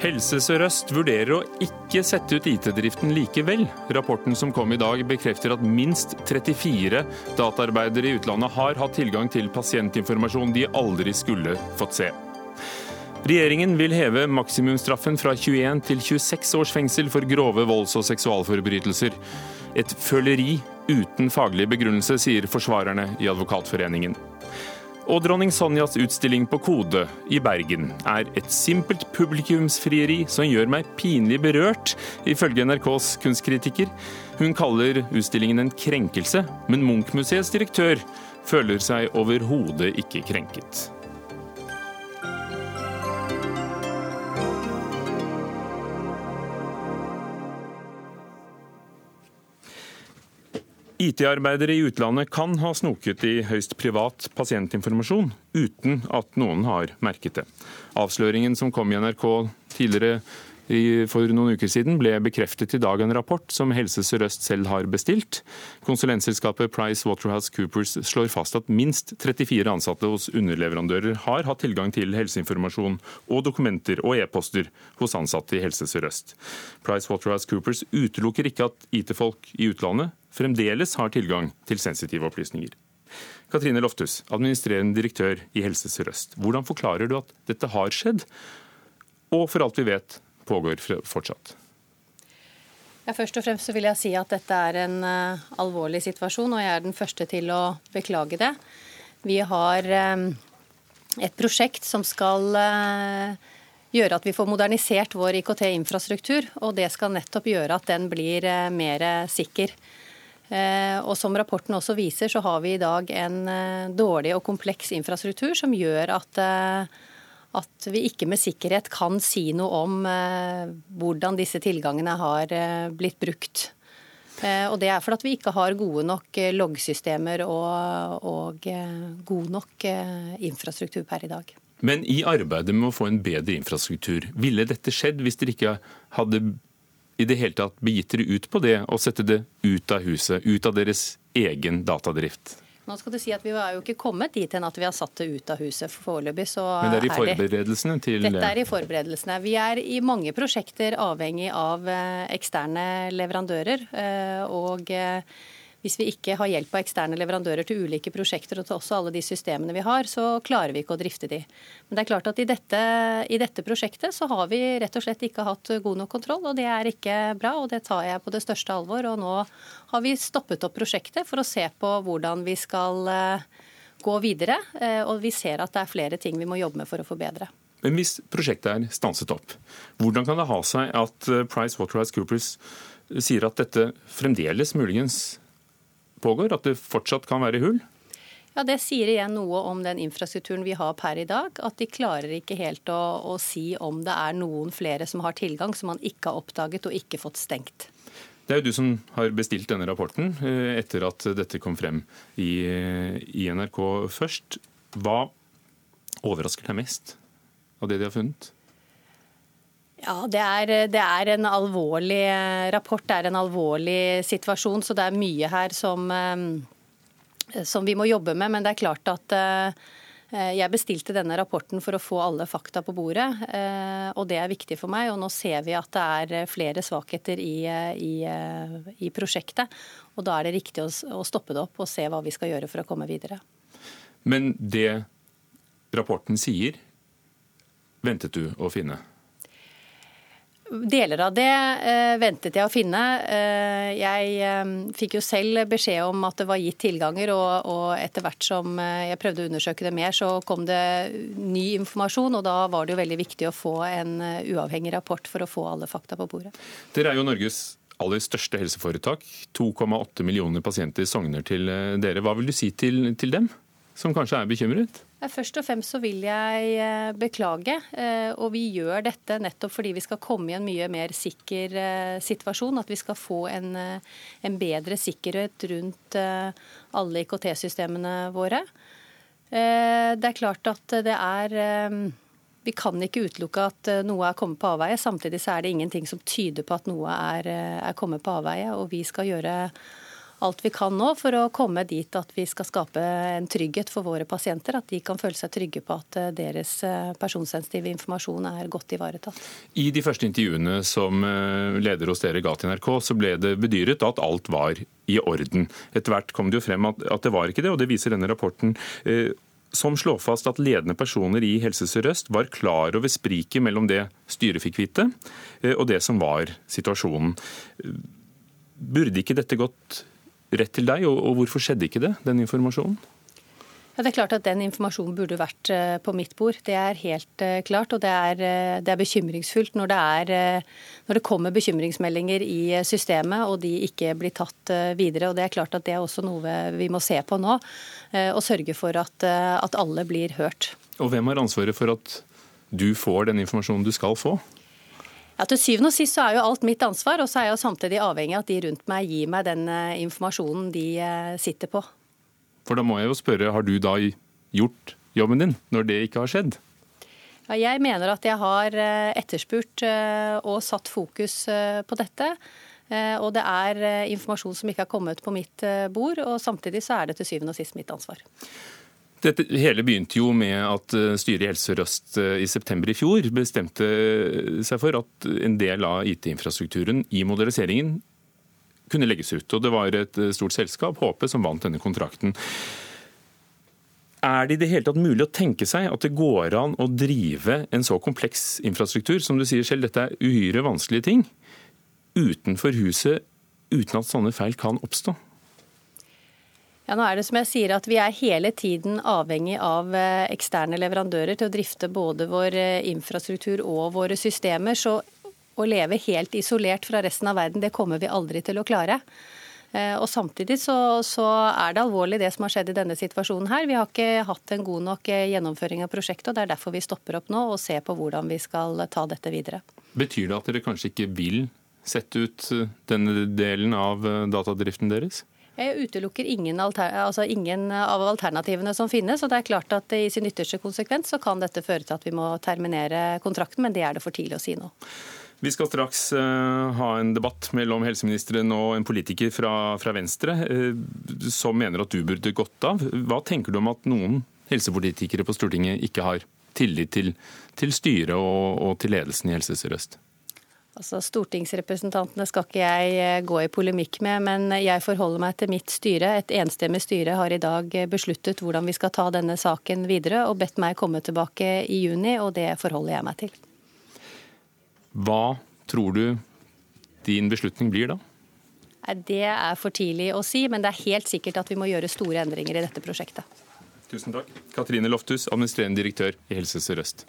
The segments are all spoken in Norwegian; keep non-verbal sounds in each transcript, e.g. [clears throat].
Helse Sør-Øst vurderer å ikke sette ut IT-driften likevel. Rapporten som kom i dag bekrefter at minst 34 dataarbeidere i utlandet har hatt tilgang til pasientinformasjon de aldri skulle fått se. Regjeringen vil heve maksimumsstraffen fra 21 til 26 års fengsel for grove volds- og seksualforbrytelser. Et føleri uten faglig begrunnelse, sier forsvarerne i Advokatforeningen. Og dronning Sonjas utstilling på Kode i Bergen er et simpelt publikumsfrieri som gjør meg pinlig berørt, ifølge NRKs kunstkritiker. Hun kaller utstillingen en krenkelse, men Munch-museets direktør føler seg overhodet ikke krenket. IT-arbeidere i utlandet kan ha snoket i høyst privat pasientinformasjon uten at noen har merket det. Avsløringen som kom i NRK tidligere for noen uker siden ble bekreftet i dag en rapport som Helse Sør-Øst selv har bestilt. Konsulentselskapet Price Waterhouse Coopers slår fast at minst 34 ansatte hos underleverandører har hatt tilgang til helseinformasjon og dokumenter og e-poster hos ansatte i Helse Sør-Øst. Price Waterhouse Coopers utelukker ikke at IT-folk i utlandet fremdeles har tilgang til sensitive opplysninger. Katrine Loftus, administrerende direktør i Helse Sør-Øst. Hvordan forklarer du at dette har skjedd, og for alt vi vet pågår fortsatt? Ja, først og fremst vil jeg si at dette er en uh, alvorlig situasjon, og jeg er den første til å beklage det. Vi har um, et prosjekt som skal uh, gjøre at vi får modernisert vår IKT-infrastruktur, og det skal nettopp gjøre at den blir mer sikker. Eh, og Som rapporten også viser, så har vi i dag en eh, dårlig og kompleks infrastruktur som gjør at, eh, at vi ikke med sikkerhet kan si noe om hvordan disse tilgangene har blitt brukt. Og Det er fordi vi ikke har gode nok loggsystemer og, og god nok infrastruktur per i dag. Men i arbeidet med å få en bedre infrastruktur, ville dette skjedd hvis dere ikke hadde i det hele tatt begitt dere ut på det å sette det ut av huset, ut av deres egen datadrift? Nå skal du si at Vi har jo ikke kommet dit hen at vi har satt det ut av huset foreløpig. Men det er i forberedelsene til Dette er i forberedelsene. Vi er i mange prosjekter avhengig av eh, eksterne leverandører. Eh, og eh, hvis vi ikke har hjelp av eksterne leverandører til ulike prosjekter og til også alle de systemene vi har, så klarer vi ikke å drifte de. Men det er klart at i dette, i dette prosjektet så har vi rett og slett ikke hatt god nok kontroll, og det er ikke bra. Og det tar jeg på det største alvor. Og nå har vi stoppet opp prosjektet for å se på hvordan vi skal eh, gå videre. Eh, og vi ser at det er flere ting vi må jobbe med for å forbedre. Men hvis prosjektet er stanset opp, hvordan kan det ha seg at eh, Price Waterhouse Coopers sier at dette fremdeles muligens pågår, at det fortsatt kan være hull? Ja, Det sier igjen noe om den infrastrukturen vi har per i dag. At de klarer ikke helt å, å, si om det er noen flere som har tilgang som man ikke har oppdaget og ikke fått stengt. Det er jo du som har bestilt denne rapporten eh, etter at dette kom frem i, i NRK først. Hva overrasker deg mest av det de har funnet? Ja, det er, det er, en alvorlig rapport, det er en alvorlig situasjon. Så det er mye her som, eh, som vi må jobbe med. Men det er klart at eh, jeg bestilte denne rapporten for å få alle fakta på bordet, eh, og det er viktig for meg. Og nå ser vi at det er flere svakheter i, i, i prosjektet. Og da er det riktig å stoppe det opp og se hva vi skal gjøre for å komme videre. Men det rapporten sier, ventet du å finne? Deler av det eh, ventet jeg å finne. Eh, jeg eh, fikk jo selv beskjed om at det var gitt tilganger, og, og, etter hvert som eh, jeg prøvde å undersøke det mer, så kom det ny informasjon. Og da var det jo veldig viktig å få en eh, uavhengig rapport for å få alle fakta på bordet. Dere er jo Norges aller største helseforetak. 2,8 millioner pasienter sogner til eh, dere. Hva vil du si til, til dem, som kanskje er bekymret? Først og fremst så vil jeg eh, beklage, eh, og vi gjør dette nettopp fordi vi skal komme i en mye mer sikker eh, situasjon. At vi skal få en, en bedre sikkerhet rundt alle IKT-systemene våre. Det er klart at det er Vi kan ikke utelukke at noe er kommet på avveie. Samtidig så er det ingenting som tyder på at noe er, er kommet på avveie. Og vi skal gjøre alt vi kan nå for å komme dit at vi skal skape en trygghet for våre pasienter. At de kan føle seg trygge på at eh, deres eh, personsensitive informasjon er godt ivaretatt. I de første intervjuene som eh, leder hos dere ga til NRK, så ble det bedyret at alt var i orden. Etter hvert kom det jo frem at, det var ikke det, og det viser denne rapporten som slår fast at ledende personer i Helse Sør-Øst var klar over spriket mellom det styret fikk vite, og det som var situasjonen. Burde ikke dette gått rett til deg, og hvorfor skjedde ikke det, den informasjonen? Ja, det er klart at Den informasjonen burde vært eh, på mitt bord. Det er helt eh, klart. Og det er, eh, det er bekymringsfullt når det, er, når det, kommer bekymringsmeldinger i systemet og de ikke blir tatt videre. Og Det er klart at det er også noe vi må se på nå. Og sørge for at, at alle blir hørt. Og Hvem har ansvaret for at du får den informasjonen du skal få? Ja, Til syvende og sist så er jo alt mitt ansvar, og så er jeg jo samtidig avhengig av at de rundt meg gir meg den eh, informasjonen de eh, sitter på. For da må jeg jo spørre, har du da gjort jobben din, når det ikke har skjedd? Ja, jeg mener at jeg har eh, etterspurt og satt fokus på dette. Og det er informasjon som ikke har kommet på mitt bord, og samtidig så er det til syvende og sist mitt ansvar. Dette hele begynte jo med at eh, styret i Helse Sør-Øst eh, i september i fjor bestemte seg for at en del av IT-infrastrukturen i moderniseringen kunne legges ut. Og Det var et eh, stort selskap, HP, som vant denne kontrakten. Er det i det hele tatt mulig å tenke seg at det går an å drive en så kompleks infrastruktur, som du sier selv, dette er uhyre vanskelige ting, utenfor huset, uten at sånne feil kan oppstå? Ja, nå er det som jeg sier at Vi er hele tiden avhengig av eh, eksterne leverandører til å drifte både vår eh, infrastruktur og våre systemer. Så å leve helt isolert fra resten av verden, det kommer vi aldri til å klare. Eh, og Samtidig så, så, er det alvorlig det som har skjedd i denne situasjonen her. Vi har ikke hatt en god nok gjennomføring av prosjektet, og det er derfor vi stopper opp nå og ser på hvordan vi skal ta dette videre. Betyr det at dere kanskje ikke vil sette ut denne delen av datadriften deres? Jeg utelukker ingen, altså ingen, av alternativene som finnes. og det er klart at I sin ytterste konsekvens så kan dette føre til at vi må terminere kontrakten, men det er det for tidlig å si nå. Vi skal straks uh, ha en debatt mellom helseministeren og en politiker fra, fra Venstre uh, som mener at du burde gått av. Hva tenker du om at noen helsepolitikere på Stortinget ikke har tillit til, til styret og, og til ledelsen i Helse Sør-Øst? Altså, Stortingsrepresentantene skal ikke jeg eh, gå i polemikk med, men jeg forholder meg til mitt styre. Et enstemmig styre har i dag besluttet hvordan vi skal ta denne saken videre, og bedt meg komme tilbake i juni, og det forholder jeg meg til. Hva tror du din beslutning blir da? Det er for tidlig å si, men det er helt sikkert at vi må gjøre store endringer i dette prosjektet. Tusen takk. Katrine Lofthus, administrerende direktør i Helse Sør-Øst.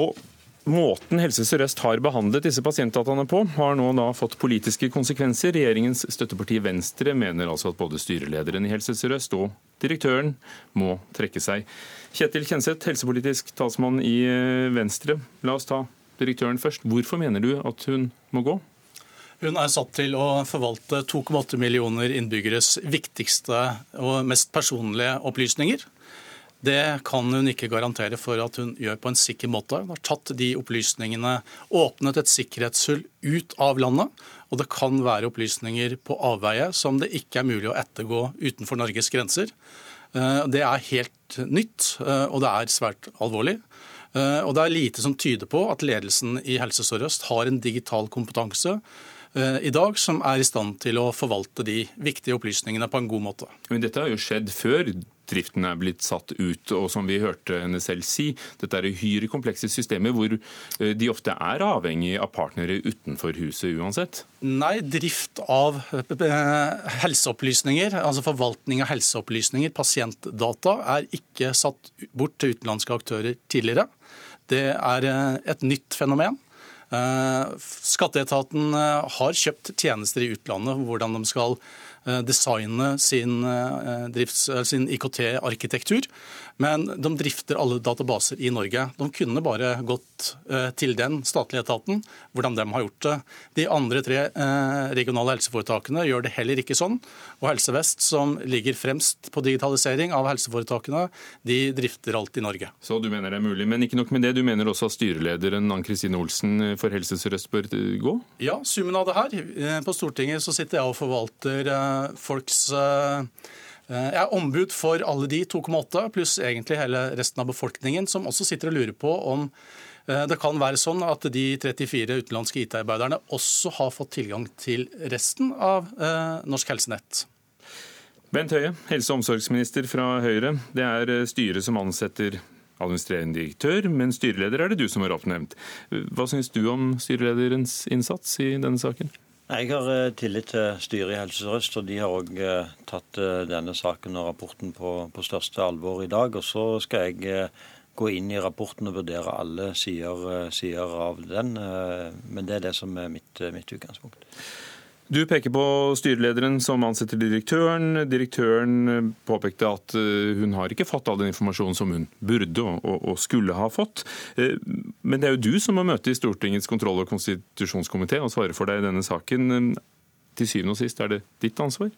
Og Måten Helse Sør-Øst har behandlet disse pasientdataene på, har nå da fått politiske konsekvenser. Regjeringens støtteparti Venstre mener altså at både styrelederen i Helse Sør-Øst og direktøren må trekke seg. Kjetil Kjenseth, helsepolitisk talsmann i eh, Venstre. La oss ta direktøren først. Hvorfor mener du at hun må gå? Hun er satt til å forvalte 2,8 millioner innbyggeres viktigste og mest personlige opplysninger. Det kan hun ikke garantere for at hun gjør på en sikker måte. Hun har tatt de opplysningene, åpnet et sikkerhetshull ut av landet. Og det kan være opplysninger på avveie som det ikke er mulig å ettergå utenfor Norges grenser. Eh, det er helt nytt, eh, og det er svært alvorlig. Eh, og det er lite som tyder på at ledelsen i Helse Sør-Øst har en digital kompetanse i dag som er i stand til å forvalte de viktige opplysningene på en god måte. Men dette har jo skjedd før driften er blitt satt ut. Og som vi hørte henne selv si, dette er uhyre komplekse systemer hvor eh, de ofte er avhengig av partnere utenfor huset uansett. Nei, drift av eh, helseopplysninger, altså forvaltning av helseopplysninger, pasientdata, er ikke satt bort til utenlandske aktører tidligere. Det er eh, et nytt fenomen. Skatteetaten har kjøpt tjenester i utlandet, hvordan de skal designe sin, sin IKT-arkitektur. Men de drifter alle databaser i Norge. De kunne bare gått eh, til den statlige etaten, hvordan de har gjort det. De andre tre eh, regionale helseforetakene gjør det heller ikke sånn. Og Helse Vest, som ligger fremst på digitalisering av helseforetakene, de drifter alt i Norge. Så du mener det er mulig. Men ikke nok med det, du mener også at styrelederen Ann Kristine Olsen for Helse Sør-Øst bør gå? Ja, summen av det her. Eh, på Stortinget så sitter jeg og forvalter folks Eh, jeg er ombud for alle de 2,8, pluss egentlig hele resten av befolkningen, som også sitter og lurer på om eh, det kan være sånn at de 34 utenlandske IT-arbeiderne også har fått tilgang til resten av eh, norsk helsenett. Bent Høie, helse- og omsorgsminister fra Høyre. Det er styret som ansetter administrerende direktør, men styreleder er det du som har oppnevnt. Hva syns du om styrelederens innsats i denne saken? Jeg har eh, tillit til styret i Helse Sør-Øst, og de har òg eh, tatt eh, denne saken og rapporten på, på, største alvor i dag. Og så skal jeg gå inn i rapporten og vurdere alle sider, sider av den. Men det er det som er mitt, mitt utgangspunkt. Du peker på styrelederen som ansetter direktøren. Direktøren påpekte at eh, hun har ikke fått all den informasjonen som hun burde og skulle ha fått. Eh, men det er jo du som må møte i Stortingets kontroll- og konstitusjonskomité og svare for deg i denne saken. Til syvende og sist er det ditt ansvar?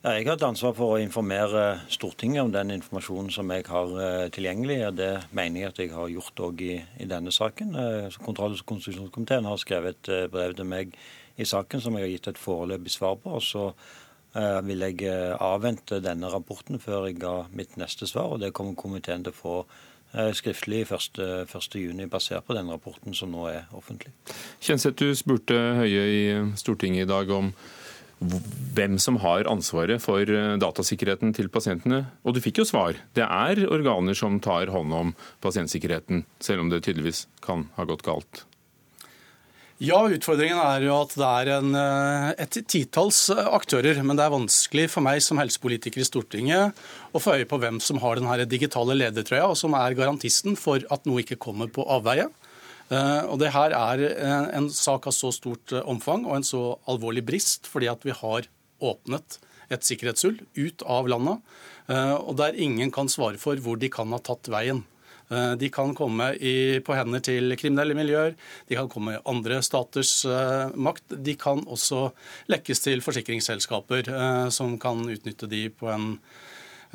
Ja, jeg har et ansvar for å informere Stortinget om den informasjonen som jeg har eh, tilgjengelig. Det mener jeg at jeg har gjort òg i, i, denne saken. Kontroll- og konstitusjonskomiteen har skrevet et brev til meg i saken som jeg har gitt et foreløpig svar på. og så eh, vil jeg eh, avvente denne rapporten før jeg ga mitt neste svar. og Det kommer komiteen til å få eh, skriftlig 1.6, basert på den rapporten som nå er offentlig. Kjenseth, du spurte Høie i Stortinget i dag om hvem som har ansvaret for datasikkerheten til pasientene. Og du fikk jo svar. Det er organer som tar hånd om pasientsikkerheten, selv om det tydeligvis kan ha gått galt. Ja, utfordringen er jo at det er en, eh, et titalls eh, aktører. Men det er vanskelig for meg som helsepolitiker i Stortinget å få øye på hvem som har den digitale ledertrøya, og som er garantisten for at noe ikke kommer på avveie. Eh, og det her er en sak av så stort omfang og en så alvorlig brist, fordi at vi har åpnet et sikkerhetshull ut av landet, og der ingen kan svare for hvor de kan ha tatt veien. Eh, de kan komme i, på hender til kriminelle miljøer, de kan komme i andre staters uh, makt. De kan også lekkes til forsikringsselskaper uh, som kan utnytte de på, en,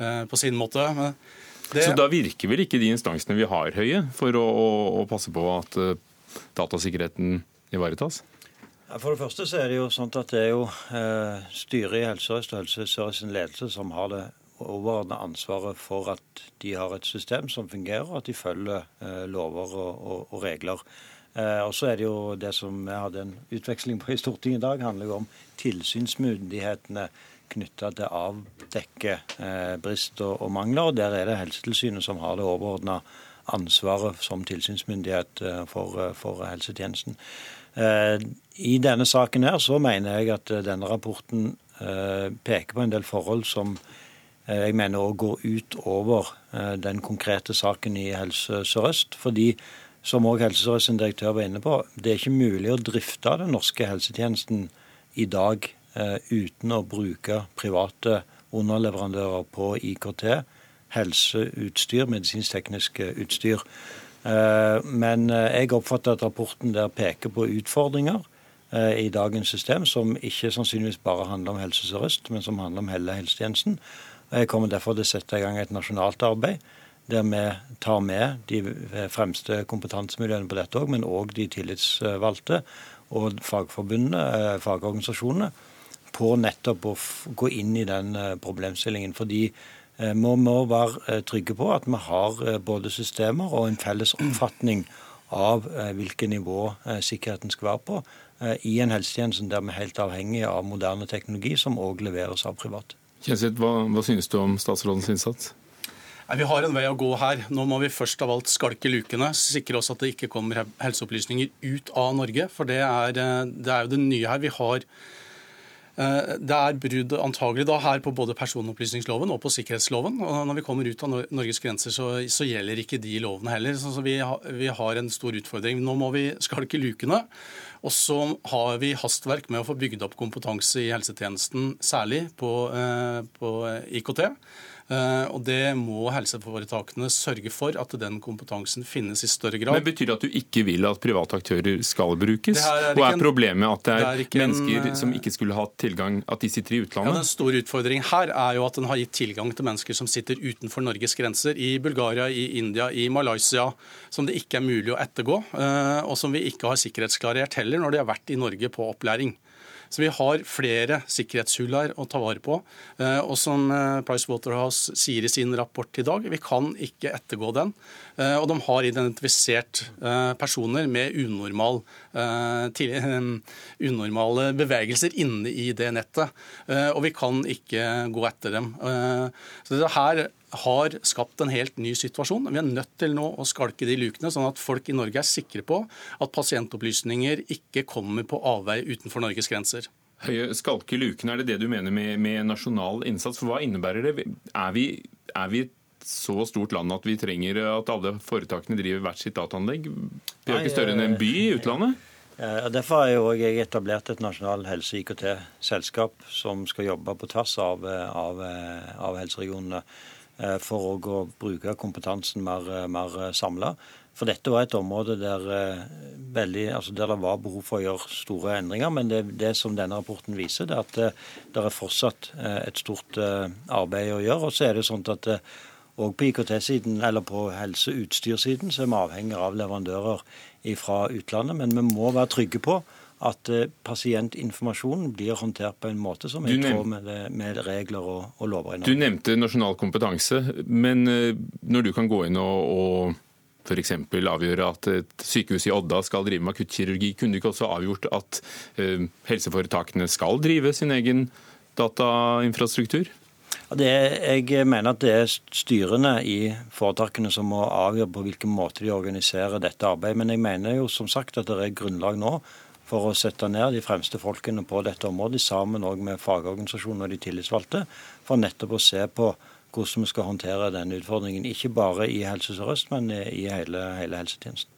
uh, på sin måte. Det... Så da virker vel ikke de instansene vi har høye for å, å, å passe på at datasikkerheten ivaretas? For det første så er det jo sånn at det er jo styret i Helse Sør-Øst og Helse Sør-Øst ledelse som har det overordna ansvaret for at de har et system som fungerer, og at de følger eh, lover og, og, og regler. Eh, og så er det jo det som jeg hadde en utveksling på i Stortinget i dag, handler jo om tilsynsmyndighetene knytta til avdekke eh, og, mangler. og Der er det Helsetilsynet som har det overordna ansvaret som tilsynsmyndighet eh, for, eh, for helsetjenesten. I denne saken her så mener jeg at denne rapporten peker på en del forhold som jeg mener òg går ut over den konkrete saken i Helse Sør-Øst. Fordi, som òg Helse Sør-Øst sin direktør var inne på, det er ikke mulig å drifte den norske helsetjenesten i dag uten å bruke private underleverandører på IKT, helseutstyr, medisinsk-teknisk utstyr. Men jeg oppfatter at rapporten der peker på utfordringer i dagens system, som ikke sannsynligvis bare handler om Helse Sør-Øst, men som handler om hele helsetjenesten. Jeg kommer derfor til å sette i gang et nasjonalt arbeid der vi tar med de fremste kompetansemiljøene på dette òg, men òg de tillitsvalgte og fagforbundene, eh, fagorganisasjonene, på nettopp å gå inn i den eh, problemstillingen. Fordi vi eh, må være trygge på at vi har både systemer og en felles oppfatning av hvilket nivå sikkerheten skal være på i en helsetjeneste der vi er helt avhengig av moderne teknologi, som òg leveres av private. Kjenseth, hva, hva synes du om statsrådens innsats? Nei, vi har en vei å gå her. Nå må vi først av alt skalke lukene. Sikre oss at det ikke kommer helseopplysninger ut av Norge. For det er, eh, det er jo det nye her. Vi har eh, det er brudd antagelig da her på både personopplysningsloven og på sikkerhetsloven. og Når vi kommer ut av Norges grenser, så, så gjelder ikke de lovene heller. Så vi, har, vi har en stor utfordring. Nå må vi skalke lukene. Og så har vi hastverk med å få bygd opp kompetanse i helsetjenesten, særlig på, på IKT. Eh, og det må helseforetakene sørge for at den kompetansen finnes i større grad. Men Betyr det at du ikke vil at private aktører skal brukes? Er og er problemet at det er, det er mennesker en, som ikke skulle hatt tilgang, at de sitter i utlandet? Ja, Den store utfordringen her er jo at den har gitt tilgang til mennesker som sitter utenfor Norges grenser, i Bulgaria, i India, i Malaysia, som det ikke er mulig å ettergå, eh, og som vi ikke har sikkerhetsklarert heller når de har vært i Norge på opplæring. Så vi har flere sikkerhetshull her å ta vare på. Eh, og som Pricewaterhouse Price Waterhouse sier i sin rapport i dag, vi kan ikke ettergå den. Eh, og de har identifisert personer med unormal, unormale bevegelser inne i det nettet. Og vi kan ikke gå etter dem. Så det her har skapt en helt ny situasjon. Vi er nødt til nå å skalke de lukene, sånn at folk i Norge er sikre på at pasientopplysninger ikke kommer på avvei utenfor Norges grenser. Høye, skalke lukene, er det det du mener med, med nasjonal innsats? For Hva innebærer det? Er vi, er vi et så stort land at vi trenger at alle foretakene driver hvert sitt dataanlegg? Vi er jo ikke større enn en by i utlandet? Ja, derfor har jeg, jeg etablert et nasjonalt helse-IKT-selskap som skal jobbe på tvers av, av, av helseregionene. Eh, for å bruke kompetansen mer, eh, mer eh, samla. For dette var et område der, veldig, altså der, det var behov for å gjøre store endringer. Men det, det som denne rapporten viser, er at det, er fortsatt et stort arbeid å gjøre. Og så er det sånn at og på IKT-siden, eller på helseutstyrsiden, så er vi avhengig av leverandører fra utlandet. Men vi må være trygge på at eh, pasientinformasjonen blir håndtert på en måte som er i tråd med, med, regler og, og lover. Du nevnte nasjonal kompetanse, men eh, når du kan gå inn og, og f.eks. avgjøre at et sykehus i Odda skal drive med akuttkirurgi, kunne du ikke også avgjort at uh, helseforetakene skal drive sin egen datainfrastruktur? Det, jeg mener at det er styrene i foretakene som må avgjøre på hvilken måte de organiserer dette arbeidet. Men jeg mener jo som sagt at det er grunnlag nå for å sette ned de fremste folkene på dette området, sammen med fagorganisasjonene og de tillitsvalgte, for nettopp å se på hvordan vi skal håndtere denne utfordringen. Ikke bare i Helse Sør-Øst, men i hele, hele, helsetjenesten.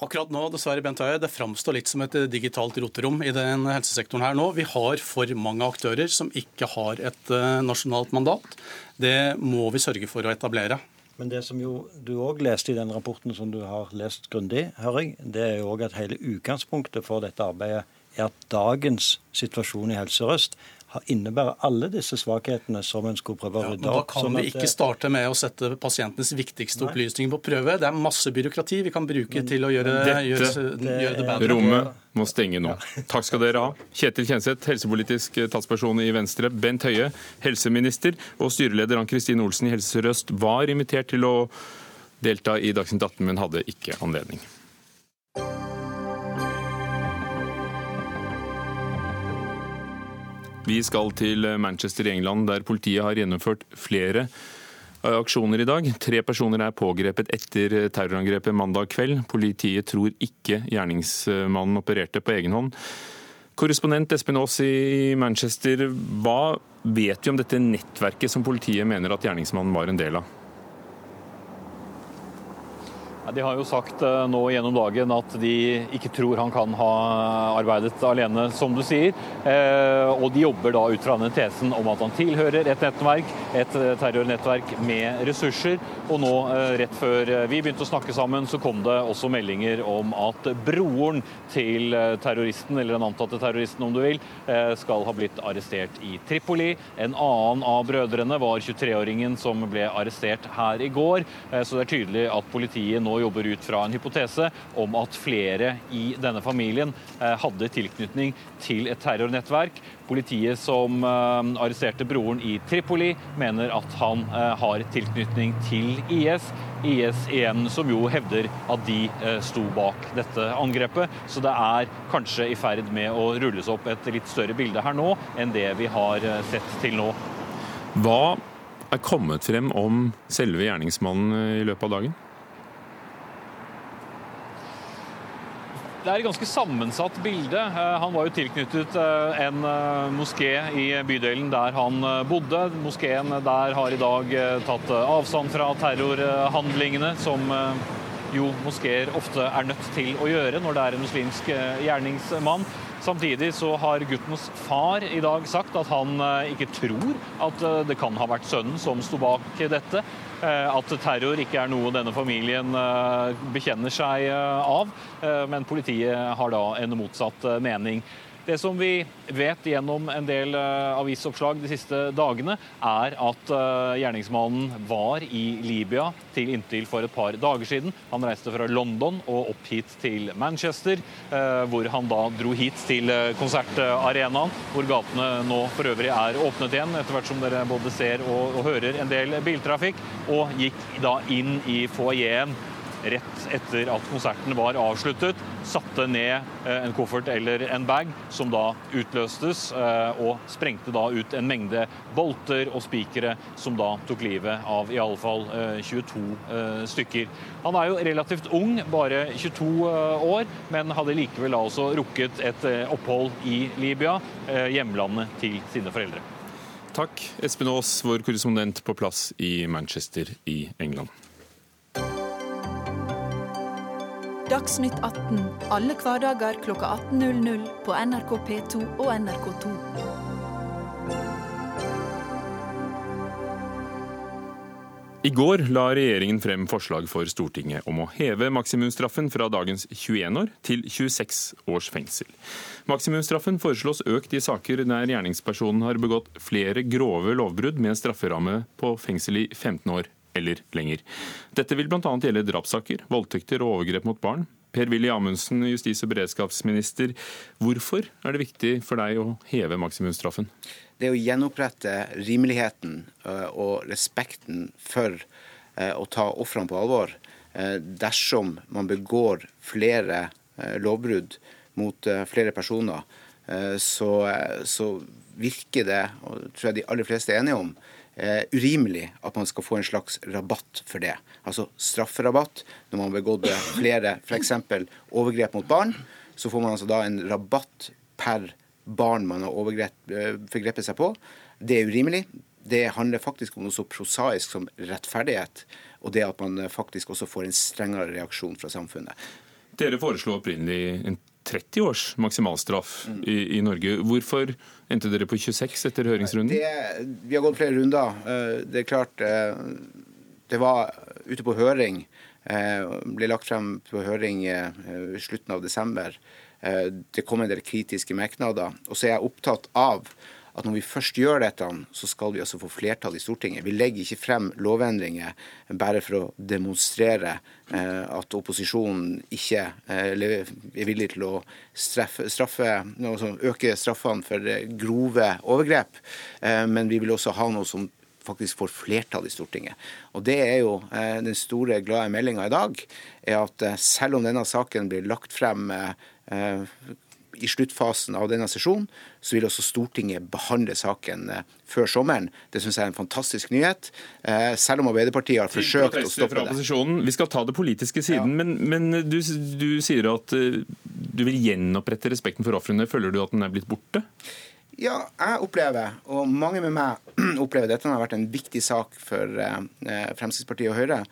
Akkurat nå, dessverre, Bent Høie, det framstår litt som et digitalt roterom i den helsesektoren her nå. Vi har for mange aktører som ikke har et eh, nasjonalt mandat. Det må vi sørge for å etablere. Men det som jo du òg leste i den rapporten som du har lest grundig, hører jeg, det er jo òg at hele utgangspunktet for dette arbeidet er at dagens situasjon i Helse Sør-Øst innebærer alle disse svakhetene som en skulle prøve å rydde opp. Ja, da kan sånn vi ikke starte med å sette pasientenes viktigste opplysninger på prøve. Det er masse byråkrati vi kan bruke men, til å gjøre, dette, gjøre, det, gjøre det bedre. Rommet må stenge nå. Takk skal dere ha. Kjetil Kjenseth, helsepolitisk talsperson i Venstre. Bent Høie, helseminister. Og styreleder Ann-Kristin Olsen i Helse Sør-Øst var invitert til å delta i Dagsnytt 18, men hadde ikke anledning. Vi skal til Manchester i England, der politiet har gjennomført flere eh, aksjoner i dag. Tre personer er pågrepet etter terrorangrepet mandag kveld. Politiet tror ikke gjerningsmannen opererte på egen hånd. Korrespondent Espen Aas i Manchester, hva vet vi om dette nettverket som politiet mener at gjerningsmannen var en del av? De har jo sagt eh, nå gjennom dagen at de ikke tror han kan ha arbeidet alene, som du sier. Eh, og de jobber da ut fra denne tesen om at han tilhører et nettverk, et eh, terrornettverk med ressurser. Og nå, rett før vi begynte å snakke sammen, så kom det også meldinger om at broren til terroristen, eller den antatte terroristen om du vil, skal ha blitt arrestert i Tripoli. En annen av brødrene var 23-åringen som ble arrestert her i går. Så det er tydelig at politiet nå jobber ut fra en hypotese om at flere i denne familien eh, hadde tilknytning til et terrornettverk. Politiet som eh, arresterte broren i Tripoli, mener at han eh, har tilknytning til IS. IS igjen, som jo hevder at de sto bak dette angrepet. Så det er kanskje i ferd med å rulles opp et litt større bilde her nå enn det vi har sett til nå. Hva er kommet frem om selve gjerningsmannen i løpet av dagen? Det er et ganske sammensatt bilde. Eh, han var jo tilknyttet eh, en eh, moské i bydelen der han bodde. Moskeen der har i dag tatt avstand fra terrorhandlingene som jo moskeer ofte er nødt til å gjøre når det er en muslimsk gjerningsmann. Samtidig så har guttens far i dag sagt at han ikke tror at det kan ha vært sønnen som sto bak dette. At terror ikke er noe denne familien bekjenner seg av. Men politiet har da en motsatt mening. Det som vi vet gjennom en del eh, avisoppslag de siste dagene, er at eh, gjerningsmannen var i Libya til inntil for et par dager siden. Han reiste fra London og opp hit til Manchester, eh, hvor han da dro hit til konsertarenaen, hvor gatene nå for øvrig er åpnet igjen, etter hvert som dere både ser og, hører en del biltrafikk, og gikk da inn i foajeen rett etter at konserten var avsluttet, satte ned eh, en koffert eller en bag, som da utløstes, eh, og sprengte da ut en mengde bolter og spikere, som da tok livet av i alle fall 22 eh, stykker. Han er jo relativt ung, bare 22 år, men hadde likevel altså rukket et opphold i Libya, hjemlandet til sine foreldre. Takk, Espen Aas, vår korrespondent på plass i Manchester i England. Dagsnytt 18 alle hverdager kl 18.00 på NRK P2 og NRK2. I går la regjeringen frem forslag for Stortinget om å heve maksimumsstraffen fra dagens 21 år til 26 års fengsel. Maksimumsstraffen foreslås økt i saker der gjerningspersonen har begått flere grove lovbrudd med en strafferamme på fengsel i 15 år eller lenger. Dette vil bl.a. gjelde drapssaker, voldtekter og overgrep mot barn. Per-Willy Amundsen, justis- og beredskapsminister. Hvorfor er det viktig for deg å heve maksimumsstraffen? Det å gjenopprette rimeligheten eh, og respekten for eh, å ta ofrene på alvor eh, dersom man begår flere lovbrudd mot flere personer, så, så virker det, og tror jeg de aller fleste er enige om, urimelig at man skal få en slags rabatt for det. Altså strafferabatt når man har begått flere f.eks. overgrep mot barn. Så får man altså da en rabatt per barn man har eh, forgrepet seg på. Det er urimelig. Det handler faktisk om noe så prosaisk som rettferdighet, og det at man faktisk også får en strengere reaksjon fra samfunnet. Dere foreslo opprinnelig en 30 års maksimalstraff i, i, Norge. Hvorfor endte dere på 26 etter høringsrunden? Det, vi har gått flere runder. Eh, det er klart eh, Det var ute på høring. Eh, ble lagt frem på høring i slutten av desember. Det kom en del kritiske merknader. Og så er jeg opptatt av at når vi først gjør dette, så skal vi altså få flertall i Stortinget. Vi legger ikke frem lovendringer bare for å demonstrere eh, at opposisjonen ikke eh, er villig til å straffe, straffe altså øke straffene for grove overgrep. Eh, men vi vil også ha noe som faktisk får flertall i Stortinget. Og Det er jo den store, glade meldinga i dag, er at selv om denne saken blir lagt frem i sluttfasen av denne sesjonen, så vil også Stortinget behandle saken eh, før sommeren. Det syns jeg er en fantastisk nyhet, eh, selv om Arbeiderpartiet har forsøkt å stoppe det. Vi skal ta det politiske siden, ja. men, men du, du, sier at eh, du vil gjenopprette respekten for ofrene. Føler du at den er blitt borte? Ja, jeg opplever, og mange med meg [clears throat] opplever, dette har vært en viktig sak for Fremskrittspartiet og Høyre,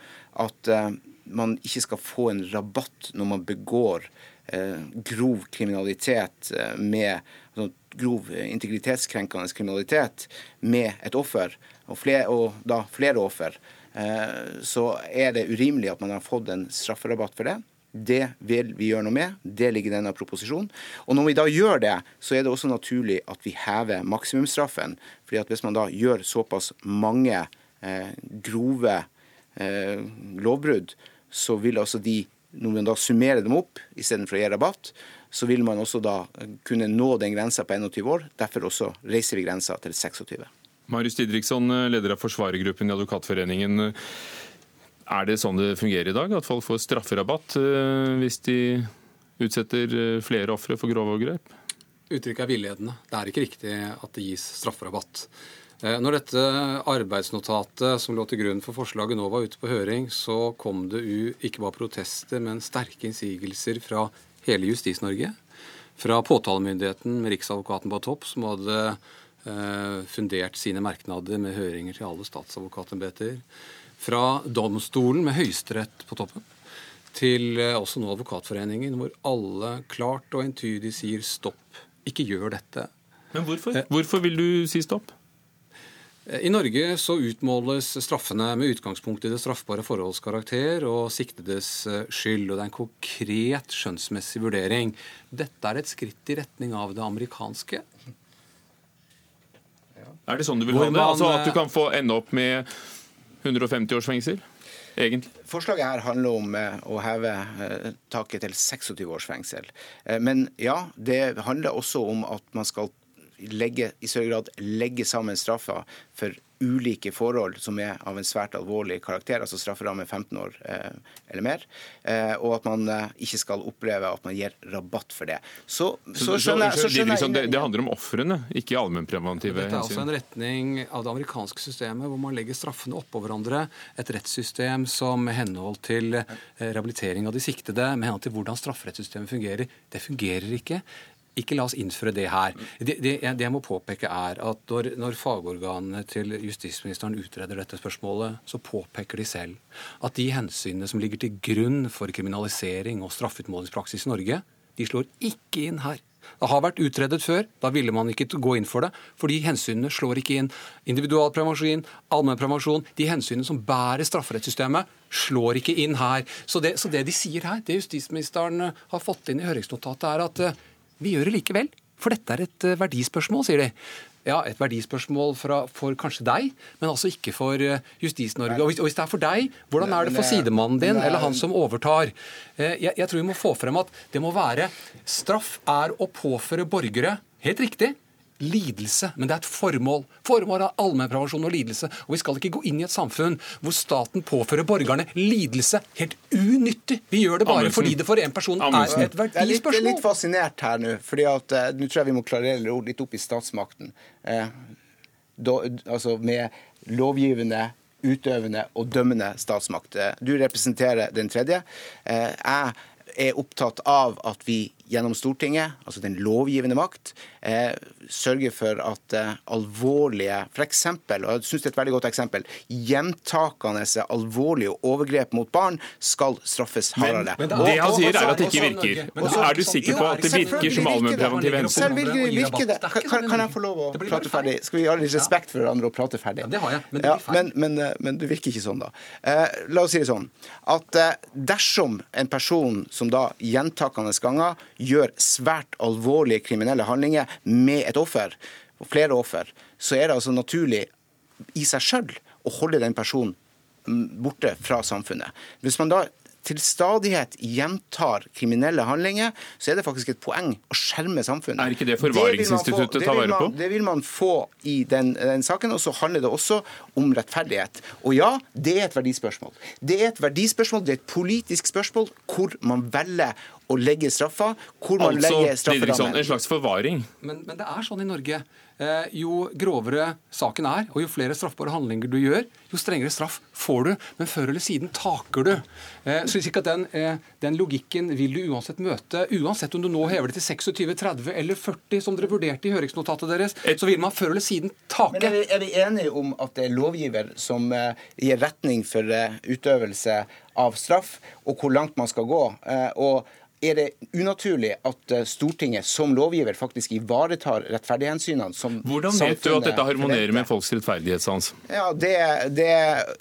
at man ikke skal få en rabatt når man begår Eh, grov kriminalitet eh, med altså, grov integritetskrenkende kriminalitet med et offer, og, flere, og da flere offer, eh, så er det urimelig at man har fått en strafferabatt for det. Det vil vi gjøre noe med. Det ligger i denne proposisjonen. Og når vi da gjør det, så er det også naturlig at vi hever maksimumsstraffen. fordi at hvis man da gjør såpass mange eh, grove eh, lovbrudd, så vil altså de når man da summerer dem opp istedenfor å gi rabatt, så vil man også da kunne nå den grensa på 21 år. Derfor også reiser vi grensa til 26. Marius Didriksson, leder av forsvarergruppen i Advokatforeningen. Er det sånn det fungerer i dag, at folk får strafferabatt eh, hvis de utsetter eh, flere ofre for grove overgrep? Uttrykket er villedende. Det er ikke riktig at det gis strafferabatt. Eh, når dette arbeidsnotatet som lå til grunn for forslaget nå var ute på høring, så kom det ikke bare protester, men sterke innsigelser fra hele Justis-Norge. Fra påtalemyndigheten med Riksadvokaten på topp, som hadde eh, fundert sine merknader med høringer til alle statsadvokatembeter. Fra domstolen med Høyesterett på toppen til eh, også nå Advokatforeningen, hvor alle klart og entydig sier stopp, ikke gjør dette. Men hvorfor? Hvorfor vil du si stopp? Eh, I Norge så utmåles straffene med utgangspunkt i det straffbare forholds karakter og siktedes eh, skyld, og det er en konkret skjønnsmessig vurdering. Dette er et skritt i retning av det amerikanske. Er det sånn du vil ha det? Altså At du eh, kan få ende opp med 150 års fengsel? Egentlig. Forslaget her handler om å heve taket til 26 års fengsel. Men ja, det handler også om at man skal legge, i større grad legge sammen straffa for ulike forhold som er av en svært alvorlig karakter, altså strafferamme 15 år eh, eller mer, eh, og at man eh, ikke skal oppleve at man gir rabatt for det. Så, så, skjønner jeg så skjønner jeg Didriksson, det, det handler om ofrene, ikke allmennpreventive Dette er altså en retning av det amerikanske systemet hvor man legger straffene oppå hverandre. Et rettssystem som med henhold til eh, rehabilitering av de siktede, med henhold til hvordan strafferettssystemet fungerer, det fungerer ikke. Ikke la oss innføre det her. Det, det, det jeg må påpeke er at når, når fagorganene til justisministeren utreder dette spørsmålet, så påpeker de selv at de hensynene som ligger til grunn for kriminalisering og straffutmålingspraksis i Norge, de slår ikke inn her. Det har vært utredet før. Da ville man ikke gå inn for det. Fordi hensynene slår ikke inn. Individualprevensjon, allmennprevensjon, de hensynene som bærer strafferettssystemet, slår ikke inn her. Så det, så det de sier her, det justisministeren har fått inn i høringsnotatet, er at eh, vi gjør det likevel. For dette er et eh, verdispørsmål, sier de. Ja, et verdispørsmål fra, for kanskje deg, men altså ikke for eh, Justis-Norge. Og, og hvis det er for deg, hvordan er det for eh, sidemannen din eller han som overtar? Jeg, jeg tror vi må få frem at det må være Straff er å påføre borgere, helt riktig, lidelse, men det er et formål. Formål er allmennprevensjon og lidelse. Og vi skal ikke gå inn i et samfunn hvor staten påfører borgerne lidelse helt unyttig. Vi gjør det bare Amundsen. fordi det for en person Amundsen. er et Jeg er litt, jeg er litt fascinert her nå, fordi at eh, nå tror jeg vi må klarere ord litt opp i statsmakten. Eh, da, altså med lovgivende, utøvende og dømmende statsmakt. Eh, Du representerer den tredje. Eh, jeg er opptatt av at vi gjennom Stortinget, altså den lovgivende makt, eh, sørger for at eh, alvorlige F.eks., og jeg syns det er et veldig godt eksempel, gjentakende alvorlige overgrep mot barn skal straffes hardere. men Og- Det han sier, er at det ikke virker. Og er Er du sikker på at det virker som allmennpreventive hensyn? Virker. Det er Kan, kan, jeg få lov å prate ferdig? Skal vi ha litt respekt for hverandre og prate ferdig? Ja, det har jeg, men det Ja, blir feil. men, men, eh, men det virker ikke sånn, da. Eh, la oss si det sånn at eh, dersom en person som da gjentakende ganger gjør svært alvorlige kriminelle handlinger med et offer, og flere offer, så er det altså naturlig i seg sjøl å holde den personen mm, borte fra samfunnet. Hvis man da til stadighet gjentar kriminelle handlinger, så er det faktisk et poeng å skjerme samfunnet. Er ikke det forvaringsinstituttet tar vare på? Det vil man få i den, den saken, og så handler det også om rettferdighet. Og ja, det er et verdispørsmål. Det er et verdispørsmål, det er et politisk spørsmål hvor man velger å legge straffa, hvor man Altså, legger Didriksson, en slags forvaring. Men, men det er sånn i Norge. Eh, jo grovere saken er, og jo flere straffbare handlinger du gjør, jo strengere straff får du. Men før eller siden taker du. Eh, så ikke at den, eh, den logikken vil du uansett møte. Uansett om du nå hever det til 26, 30 eller 40, som dere vurderte i høringsnotatet deres, så vil man før eller siden Men er take. vi, er vi enige om at det er lovgiver som eh, gir retning for utøvelse av straff, og hvor langt man skal gå? Og er det unaturlig at eh, Stortinget som lovgiver faktisk ivaretar rettferdighetshensynene som Hvordan vet du at dette harmonerer med folks rettferdighetssans? Ja, det, det,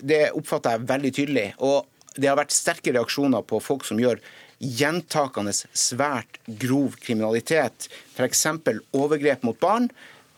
det oppfatter jeg veldig tydelig. Og det har vært sterke reaksjoner på folk som gjør gjentakende svært grov kriminalitet, f.eks. overgrep mot barn,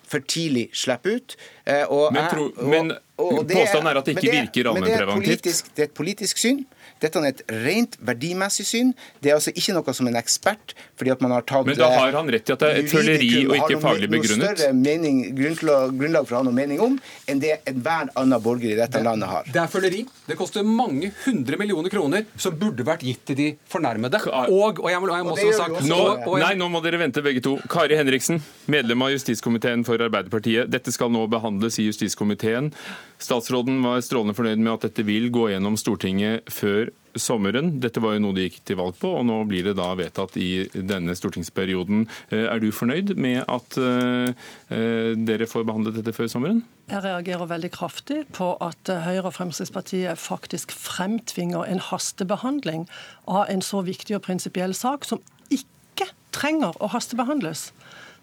for tidlig slippe ut. Eh, og Men tro- og- men og det påstanden er at det ikke det virker allmennpreventivt. Det, Det er et politisk syn. Dette er et rent verdimessig syn. Det er altså ikke noe som en ekspert fordi at man har tatt Men da har han rett i at det er et føleri og ikke faglig begrunnet? Noe større mening, grunnlag, grunnlag for å ha noe mening om enn det enhver annen borger i dette landet har. Det er føleri. Det koster mange hundre millioner kroner som burde vært gitt til de fornærmede. Og, og jeg må, og jeg må Og også ha sagt også. Nå, og, og jeg, nei, nå må dere vente begge to. Kari Henriksen, medlem av justiskomiteen for Arbeiderpartiet. Dette skal nå behandles i justiskomiteen. Statsråden var strålende fornøyd med at dette vil gå gjennom Stortinget før sommeren. Dette var jo noe de gikk til valg på, og nå blir det da vedtatt i denne stortingsperioden. Eh, er du fornøyd med at dere får behandlet dette før sommeren? Jeg reagerer veldig kraftig på at Høyre og Fremskrittspartiet faktisk fremtvinger en hastebehandling av en så viktig og prinsipiell sak som ikke trenger å hastebehandles.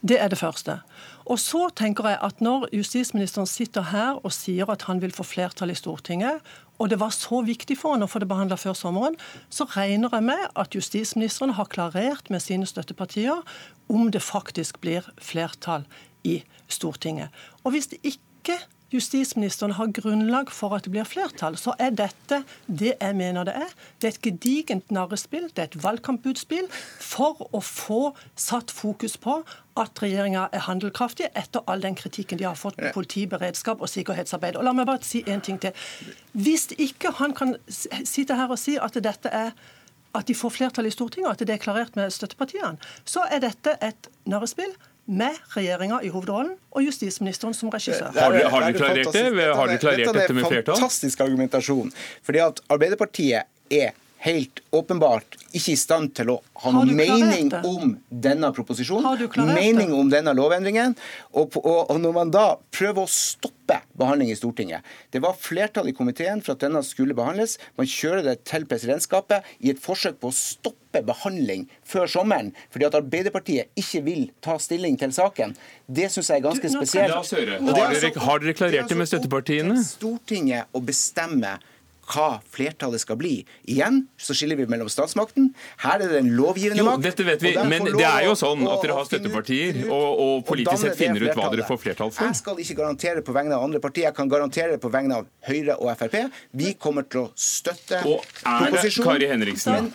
Det er det første. Og så tenker jeg at Når justisministeren sitter her og sier at han vil få flertall i Stortinget, og det var så viktig for han å få det behandla før sommeren, så regner jeg med at justisministeren har klarert med sine støttepartier om det faktisk blir flertall i Stortinget. Og hvis det ikke justisministeren har grunnlag for at det blir flertall, så er dette det jeg mener det er. Det er et gedigent narrespill, det er et valgkamputspill for å få satt fokus på at regjeringa er handelkraftig etter all den kritikken de har fått på politi, beredskap og sikkerhetsarbeid. Og La meg bare si en ting til. Hvis ikke han kan sitte her og si at dette er at de får flertall i Stortinget, og at det er klarert med støttepartiene, så er dette et narrespill med regjeringa i hovedrollen og justisministeren som regissør. Har du, har dere klarert det? Har dere klarert dette med flertall? Dette er fantastisk argumentasjon. Fordi at Arbeiderpartiet er helt åpenbart ikke i stand til å ha noen mening om denne proposisjonen, mening om denne lovendringen. Og, og, og, når man da prøver å stoppe behandling i Stortinget Det var flertall i komiteen for at denne skulle behandles. Man kjører det til presidentskapet i et forsøk på å stoppe behandling før sommeren, fordi at Arbeiderpartiet ikke vil ta stilling til saken. Det syns jeg er ganske spesielt. Har dere, altså- har dere klarert det med støttepartiene? Stortinget å bestemme hva flertallet skal bli. Igjen så skiller vi mellom statsmakten. Her er det en lovgivende makt. Jo, dette vet vi, men det er jo sånn at dere har støttepartier og, og politisk sett finner ut hva dere får flertall for. Jeg skal ikke garantere på vegne av andre partier, jeg kan garantere på vegne av Høyre og Frp. Vi kommer til å støtte proposisjonen. Og er det Kari Henriksen?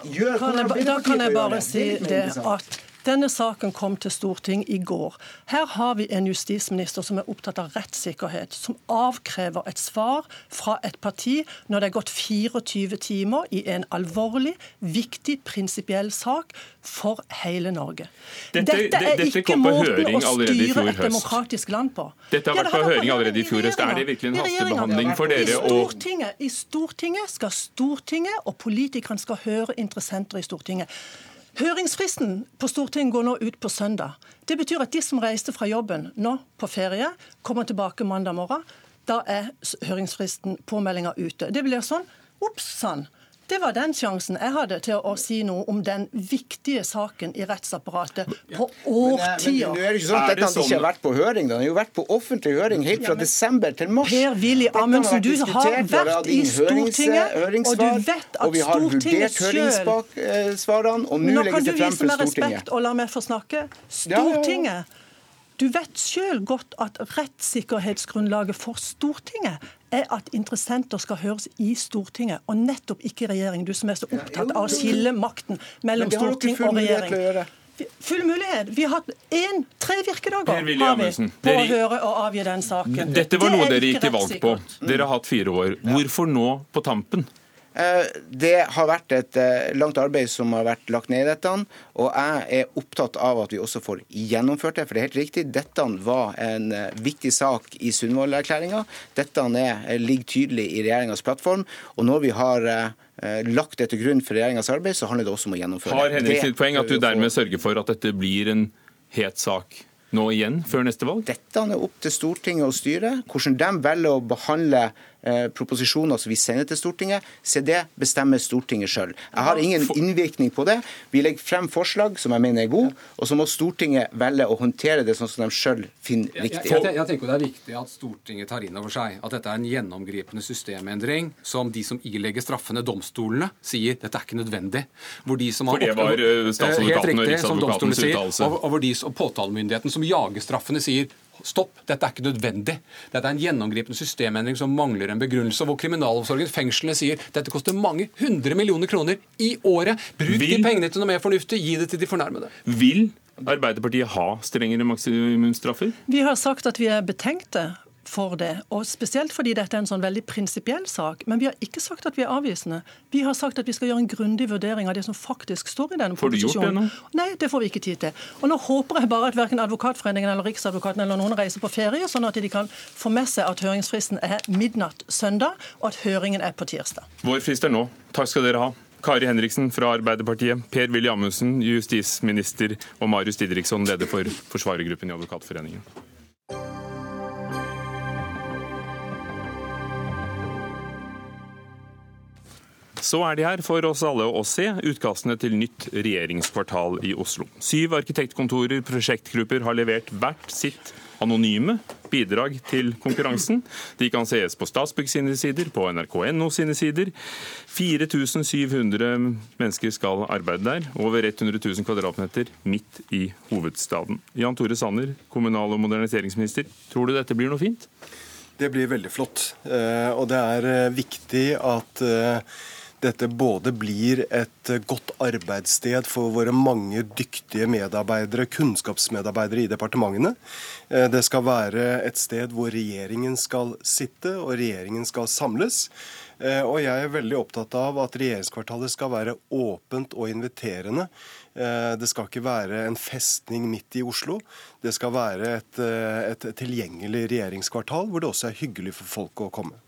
Da kan jeg bare si det at denne saken kom til Stortinget i går. Her har vi en justisminister som er opptatt av rettssikkerhet, som avkrever et svar fra et parti når det er gått 24 timer i en alvorlig, viktig, prinsipiell sak for hele Norge. Dette, dette er dette ikke måten å styre et demokratisk land på. Dette har vært på høring allerede i fjor høst. Er det virkelig en hastebehandling for dere? Stortinget, I Stortinget skal Stortinget og politikerne skal høre interessenter i Stortinget. Høringsfristen på Stortinget går nå ut på søndag. Det betyr at de som reiste fra jobben nå på ferie, kommer tilbake mandag morgen. Da er høringsfristen, påmeldinga, ute. Det blir sånn Ops sann. Det var den sjansen jeg hadde til å si noe om den viktige saken i rettsapparatet på årtier. Men, men, men, er det ikke sånn at dette sånn? ikke har vært på høring? Den har jo vært på offentlig høring helt fra ja, desember til mars. Per-Willy Amundsen, du har vært i Stortinget, og du vet at Stortinget for Stortinget. Nå kan du vise meg respekt og la meg få snakke. Stortinget du vet sjøl godt at rettssikkerhetsgrunnlaget for Stortinget er at interessenter skal høres i Stortinget, og nettopp ikke i regjering. Du som er så opptatt av å skille makten mellom storting og regjering. Full mulighet. Vi har hatt én, tre virkedager har vi på å høre og avgi den saken. Dette var noe dere gikk til valg på. Dere har hatt fire år. Hvorfor nå på tampen? Eh, det har vært et eh, langt arbeid som har vært lagt ned i dette. Og jeg er opptatt av at vi også får gjennomført det. For det er helt riktig, dette var en eh, viktig sak i Sundvolden-erklæringa. Dette er, ligger tydelig i regjeringas plattform. Og når vi har lagt det til grunn for regjeringas arbeid, så handler det også om å gjennomføre det. Har Henrik sitt poeng at du dermed sørger for at dette blir en het sak? nå igjen før neste valg? Dette er opp til Stortinget å styre. Hvordan de velger å behandle Eh, proposisjoner som vi sender til Stortinget, se det bestemmer Stortinget sjøl. Jeg har ingen innvirkning på det. Vi legger frem forslag som jeg mener er gode, og så må Stortinget velge å håndtere det sånn som de sjøl finner riktig. Jeg, jeg, jeg, tenker Det er viktig at Stortinget tar inn over seg at dette er en gjennomgripende systemendring som de som ilegger straffene, domstolene, sier dette er ikke nødvendig. Hvor de som har For det var eh, statsadvokaten og Riksadvokatens uttalelse. Og, og hvor de, og påtalemyndigheten som jager straffene, sier Stopp, dette er ikke nødvendig. Dette er en gjennomgripende systemendring som mangler en begrunnelse. Hvor kriminalomsorgen, fengslene, sier dette koster mange hundre millioner kroner i året. Bruk Vil... de pengene til noe mer fornuftig. Gi det til de fornærmede. Vil Arbeiderpartiet ha strengere maksimumsstraffer? Vi har sagt at vi er betenkte for det. Og Spesielt fordi dette er en sånn veldig prinsipiell sak. Men vi har ikke sagt at vi er avvisende. Vi har sagt at vi skal gjøre en grundig vurdering av det som faktisk står i denne proposisjonen. Det nå? Nei, det får vi ikke tid til. Og Nå håper jeg bare at verken Advokatforeningen eller Riksadvokaten eller noen reiser på ferie, sånn at de kan få med seg at høringsfristen er midnatt søndag, og at høringen er på tirsdag. Vår frist er nå. Takk skal dere ha. Kari Henriksen fra Arbeiderpartiet, Per-Willy Amundsen, justisminister, og Marius Didriksson, leder for forsvarergruppen i Advokatforeningen. Så er de her for oss alle å se utkastene til nytt regjeringskvartal i Oslo. Syv arkitektkontorer, prosjektgrupper, har levert hvert sitt anonyme bidrag til konkurransen. De kan sees på Statsbygg sine sider, på nrk.no sine sider. 4700 mennesker skal arbeide der, over 100 000 kvadratmeter midt i hovedstaden. Jan Tore Sanner, kommunal- og moderniseringsminister, tror du dette blir noe fint? Det blir veldig flott. Eh, og det er eh, viktig at eh, dette både blir et godt arbeidssted for våre mange dyktige medarbeidere, kunnskapsmedarbeidere i departementene. Eh, det skal være et sted hvor regjeringen skal sitte og regjeringen skal samles. Eh, og jeg er veldig opptatt av at regjeringskvartalet skal være åpent og inviterende. Eh, det skal ikke være en festning midt i Oslo. Det skal være et, et tilgjengelig regjeringskvartal hvor det også er hyggelig for folk å komme.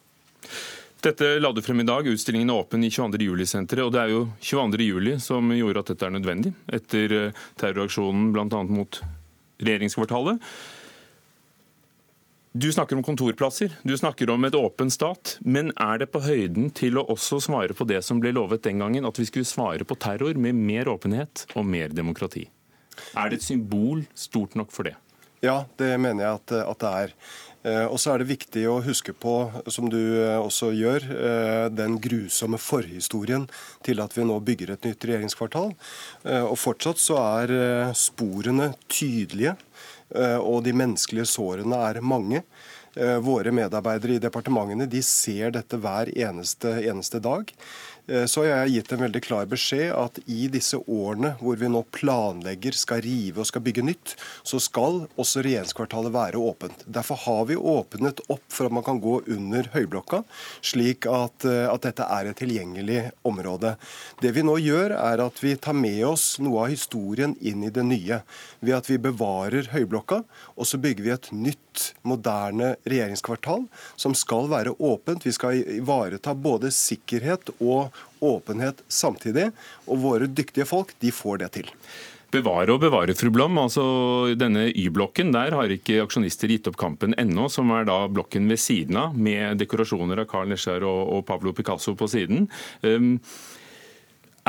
Dette la du frem i dag. Utstillingen er åpen i 22. juli-senteret. Og det er jo 22. juli som gjorde at dette er nødvendig, etter eh, terroraksjonen bl.a. mot regjeringskvartalet. Du snakker om kontorplasser, du snakker om et åpen stat. Men er det på høyden til å også svare på det som ble lovet den gangen, at vi skulle svare på terror med mer åpenhet og mer demokrati? Er det et symbol stort nok for det? Ja, det mener jeg at, at det er. Eh, og så er det viktig å huske på, som du eh, også gjør, eh, den grusomme forhistorien til at vi nå bygger et nytt regjeringskvartal. Og fortsatt så er sporene tydelige, og de menneskelige sårene er mange. Våre medarbeidere i departementene de ser dette hver eneste, eneste dag. Eh, så har jeg gitt en veldig klar beskjed at i disse årene hvor vi nå planlegger, skal rive og skal bygge nytt, så skal også regjeringskvartalet være åpent. Derfor har vi åpnet opp for at man kan gå under Høyblokka, slik at, eh, at dette er et tilgjengelig område. Det vi nå gjør, er at vi tar med oss noe av historien inn i det nye. Ved at vi bevarer Høyblokka, og så bygger vi et nytt, moderne regjeringskvartal som skal være åpent. Vi skal ivareta både sikkerhet og åpenhet samtidig. Og våre dyktige folk, de får det til. Bevare og bevare, fru Blom. Altså, denne Y-blokken, der har ikke aksjonister gitt opp kampen ennå, som er da blokken ved siden av, med dekorasjoner av Carl Nesjar og, og Pablo Picasso på siden. Um,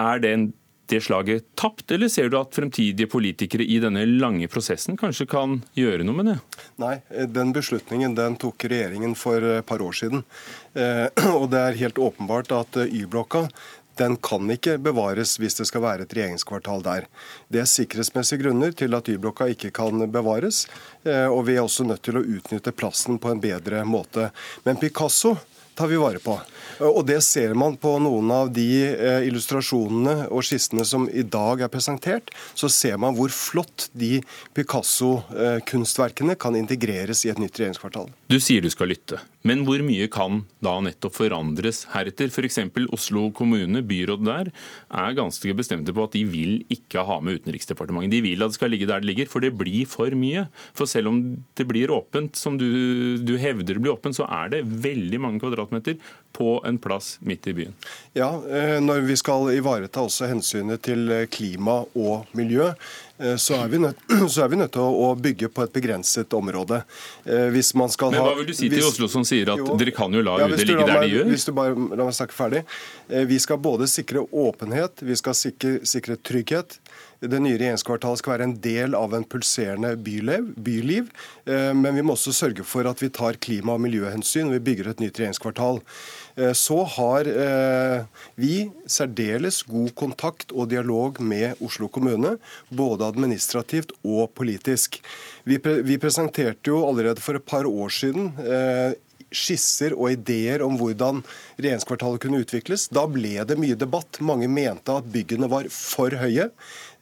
er det en det slaget tapt, eller ser du at fremtidige politikere i denne lange prosessen kanskje kan gjøre noe med det? Nei, den beslutningen den tok regjeringen for et par år siden. Eh, [clears throat] og det er helt åpenbart at Y-blokka den kan ikke bevares hvis det skal være et regjeringskvartal der. Det er sikkerhetsmessige grunner til at Y-blokka ikke kan bevares, eh, og vi er også nødt til å utnytte plassen på en bedre måte. Men Picasso tar vi vare på. Og Det ser man på noen av de eh, illustrasjonene og skissene som i dag er presentert. Så ser man hvor flott de Picasso-kunstverkene kan integreres i et nytt regjeringskvartal. Du sier du skal lytte, men hvor mye kan da nettopp forandres heretter? F.eks. Oslo kommune, byrådet der, er ganske bestemte på at de vil ikke ha med Utenriksdepartementet. De vil at det skal ligge der det ligger, for det blir for mye. For selv om det blir åpent, som du, du hevder det blir åpent, så er det veldig mange kvadratmeter på en plass midt i byen. Ja, eh, når vi skal ivareta også hensynet til eh, klima og miljø, så er, nødt, [clears throat] så er vi nødt, til å bygge på et begrenset område. Hvis man skal Men hva vil du si til Oslo som sier at jo, dere kan jo la ja, UD ligge der de gjør? Hvis du bare La meg snakke ferdig. Vi skal både sikre åpenhet, vi skal sikre, sikre trygghet. Det nye regjeringskvartalet skal være en del av en pulserende byliv, byliv, men vi må også sørge for at vi tar klima- og miljøhensyn når vi bygger et nytt regjeringskvartal. Eh, så har eh, vi særdeles god kontakt og dialog med Oslo kommune, både administrativt og politisk. Vi, presenterte jo allerede for et par år siden eh, skisser og ideer om hvordan regjeringskvartalet kunne utvikles. Da ble det mye debatt. Mange mente at byggene var for høye.